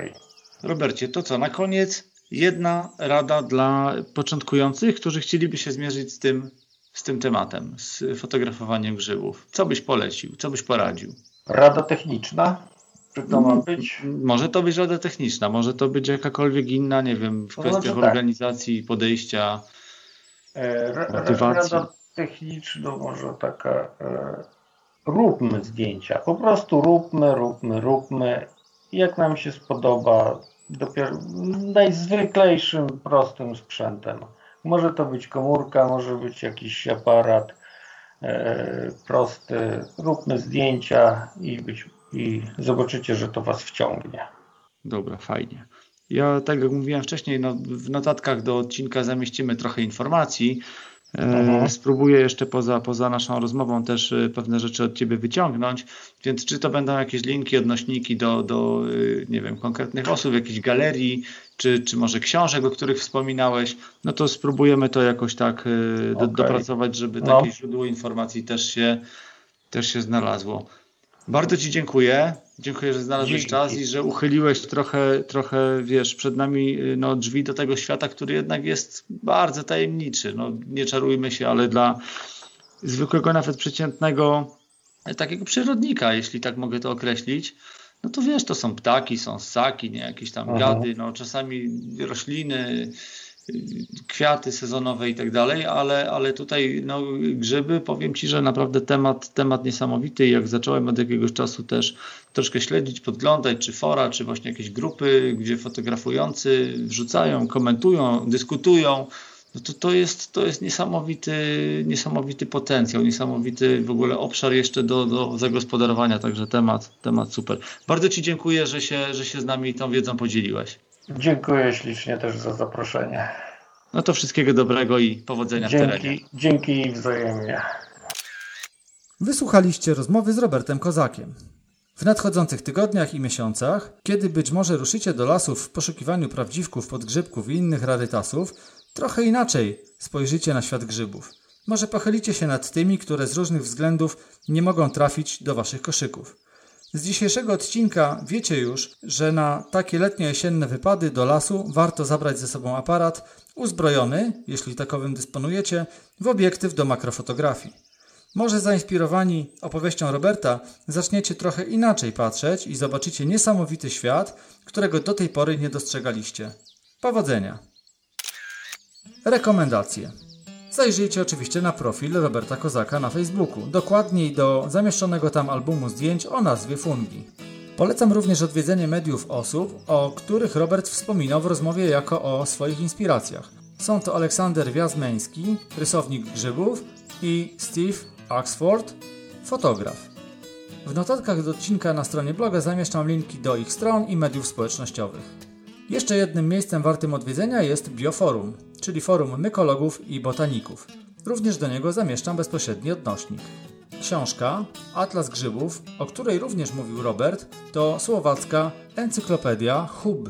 [SPEAKER 1] Robercie, to co, na koniec
[SPEAKER 4] jedna rada dla początkujących, którzy chcieliby się zmierzyć z tym, z tym tematem, z fotografowaniem grzybów. Co byś polecił, co byś poradził?
[SPEAKER 3] Rada techniczna? Czy to ma być?
[SPEAKER 4] Może to być rada techniczna, może to być jakakolwiek inna, nie wiem, w kwestiach
[SPEAKER 3] znaczy tak.
[SPEAKER 4] organizacji, podejścia.
[SPEAKER 3] E,
[SPEAKER 4] Motywacji.
[SPEAKER 3] Rada techniczna, może taka. E, róbmy zdjęcia. Po prostu róbmy, róbmy, róbmy. Jak nam się spodoba, dopiero najzwyklejszym, prostym sprzętem. Może to być komórka, może być jakiś aparat e, prosty. Róbmy zdjęcia i, być, i zobaczycie, że to Was wciągnie.
[SPEAKER 4] Dobra, fajnie. Ja, tak jak mówiłem wcześniej, no, w notatkach do odcinka zamieścimy trochę informacji. E,
[SPEAKER 3] Mhm.
[SPEAKER 4] Spróbuję jeszcze poza, poza naszą rozmową też e, pewne rzeczy od Ciebie wyciągnąć, więc czy to będą jakieś linki, odnośniki do, do e, nie wiem, konkretnych osób, jakichś galerii, czy, czy może książek, o których wspominałeś, no to spróbujemy to jakoś tak do,
[SPEAKER 3] Okej.
[SPEAKER 4] dopracować, żeby
[SPEAKER 3] No.
[SPEAKER 4] takie źródło informacji też się, też się znalazło. Bardzo Ci dziękuję. Dziękuję, że znalazłeś
[SPEAKER 3] Dzięki.
[SPEAKER 4] czas i że uchyliłeś trochę, trochę, wiesz, przed nami y, no, drzwi do tego świata, który jednak jest bardzo tajemniczy. No, nie czarujmy się, ale dla zwykłego, nawet przeciętnego e, takiego przyrodnika, jeśli tak mogę to określić, no to wiesz, to są ptaki, są ssaki, nie jakieś tam
[SPEAKER 3] Mhm.
[SPEAKER 4] gady, no czasami rośliny, y, kwiaty sezonowe i tak dalej, ale, ale tutaj no, grzyby, powiem Ci, że naprawdę temat, temat niesamowity jak zacząłem od jakiegoś czasu też troszkę śledzić, podglądać, czy fora, czy właśnie jakieś grupy, gdzie fotografujący wrzucają, komentują, dyskutują, no to, to jest, to jest niesamowity, niesamowity potencjał, niesamowity w ogóle obszar jeszcze do, do zagospodarowania, także temat, temat super. Bardzo Ci dziękuję, że się, że się z nami tą wiedzą podzieliłeś.
[SPEAKER 3] Dziękuję ślicznie też za zaproszenie.
[SPEAKER 4] No to wszystkiego dobrego i powodzenia w terenie.
[SPEAKER 3] Dzięki, dzięki i wzajemnie.
[SPEAKER 1] Wysłuchaliście rozmowy z Robertem Kozakiem. W nadchodzących tygodniach i miesiącach, kiedy być może ruszycie do lasów w poszukiwaniu prawdziwków, podgrzybków i innych rarytasów, trochę inaczej spojrzycie na świat grzybów. Może pochylicie się nad tymi, które z różnych względów nie mogą trafić do waszych koszyków. Z dzisiejszego odcinka wiecie już, że na takie letnio-jesienne wypady do lasu warto zabrać ze sobą aparat uzbrojony, jeśli takowym dysponujecie, w obiektyw do makrofotografii. Może zainspirowani opowieścią Roberta zaczniecie trochę inaczej patrzeć i zobaczycie niesamowity świat, którego do tej pory nie dostrzegaliście. Powodzenia! Rekomendacje. Zajrzyjcie oczywiście na profil Roberta Kozaka na Facebooku, dokładniej do zamieszczonego tam albumu zdjęć o nazwie Fungi. Polecam również odwiedzenie mediów osób, o których Robert wspominał w rozmowie jako o swoich inspiracjach. Są to Aleksander Wiazmeński, rysownik grzybów i Steve Axford, fotograf. W notatkach do odcinka na stronie bloga zamieszczam linki do ich stron i mediów społecznościowych. Jeszcze jednym miejscem wartym odwiedzenia jest Bioforum, czyli forum mykologów i botaników. Również do niego zamieszczam bezpośredni odnośnik. Książka Atlas Grzybów, o której również mówił Robert, to słowacka encyklopedia Hub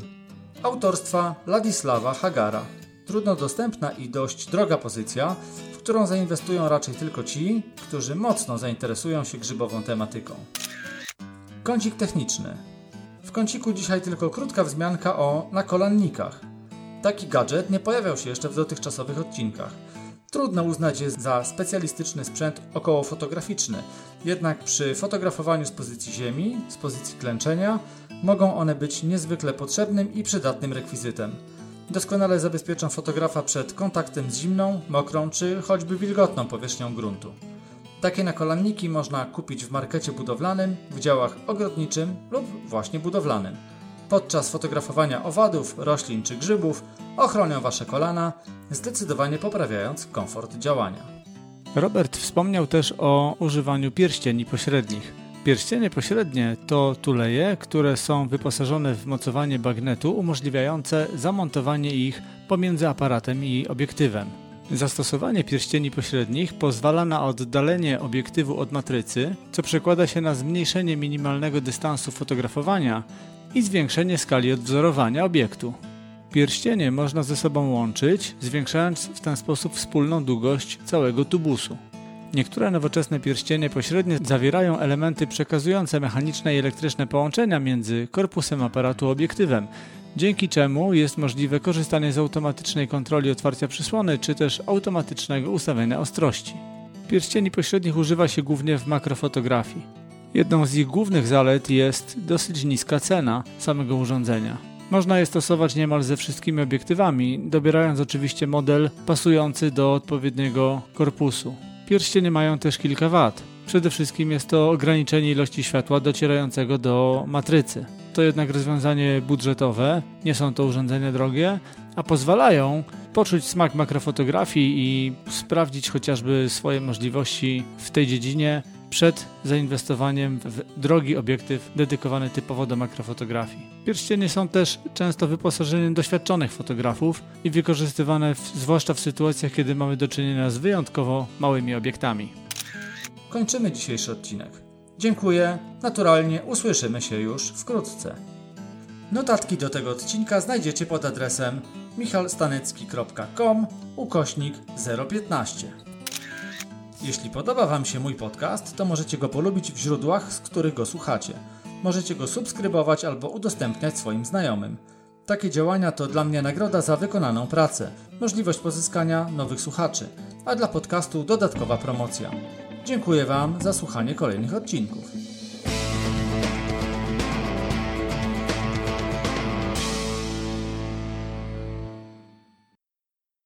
[SPEAKER 1] autorstwa Ladisława Hagara. Trudno dostępna i dość droga pozycja, w którą zainwestują raczej tylko ci, którzy mocno zainteresują się grzybową tematyką. Kącik techniczny. W kąciku dzisiaj tylko krótka wzmianka o nakolannikach. Taki gadżet nie pojawiał się jeszcze w dotychczasowych odcinkach. Trudno uznać je za specjalistyczny sprzęt okołofotograficzny, jednak przy fotografowaniu z pozycji ziemi, z pozycji klęczenia, mogą one być niezwykle potrzebnym i przydatnym rekwizytem. Doskonale zabezpieczą fotografa przed kontaktem z zimną, mokrą czy choćby wilgotną powierzchnią gruntu. Takie nakolanniki można kupić w markecie budowlanym, w działach ogrodniczym lub właśnie budowlanym. Podczas fotografowania owadów, roślin czy grzybów ochronią Wasze kolana, zdecydowanie poprawiając komfort działania. Robert wspomniał też o używaniu pierścieni pośrednich. Pierścienie pośrednie to tuleje, które są wyposażone w mocowanie bagnetu umożliwiające zamontowanie ich pomiędzy aparatem i obiektywem. Zastosowanie pierścieni pośrednich pozwala na oddalenie obiektywu od matrycy, co przekłada się na zmniejszenie minimalnego dystansu fotografowania i zwiększenie skali odwzorowania obiektu. Pierścienie można ze sobą łączyć, zwiększając w ten sposób wspólną długość całego tubusu. Niektóre nowoczesne pierścienie pośrednie zawierają elementy przekazujące mechaniczne i elektryczne połączenia między korpusem aparatu a obiektywem, dzięki czemu jest możliwe korzystanie z automatycznej kontroli otwarcia przysłony czy też automatycznego ustawienia ostrości. Pierścieni pośrednich używa się głównie w makrofotografii. Jedną z ich głównych zalet jest dosyć niska cena samego urządzenia. Można je stosować niemal ze wszystkimi obiektywami, dobierając oczywiście model pasujący do odpowiedniego korpusu. Pierścienie mają też kilka wad. Przede wszystkim jest to ograniczenie ilości światła docierającego do matrycy. To jednak rozwiązanie budżetowe, nie są to urządzenia drogie, a pozwalają poczuć smak makrofotografii i sprawdzić chociażby swoje możliwości w tej dziedzinie przed zainwestowaniem w drogi obiektyw dedykowany typowo do makrofotografii. Pierścienie są też często wyposażeniem doświadczonych fotografów i wykorzystywane w, zwłaszcza w sytuacjach, kiedy mamy do czynienia z wyjątkowo małymi obiektami. Kończymy dzisiejszy odcinek. Dziękuję, naturalnie usłyszymy się już wkrótce. Notatki do tego odcinka znajdziecie pod adresem michalstanecki.com ukośnik 015. Jeśli podoba Wam się mój podcast, to możecie go polubić w źródłach, z których go słuchacie. Możecie go subskrybować albo udostępniać swoim znajomym. Takie działania to dla mnie nagroda za wykonaną pracę, możliwość pozyskania nowych słuchaczy, a dla podcastu dodatkowa promocja. Dziękuję Wam za słuchanie kolejnych odcinków.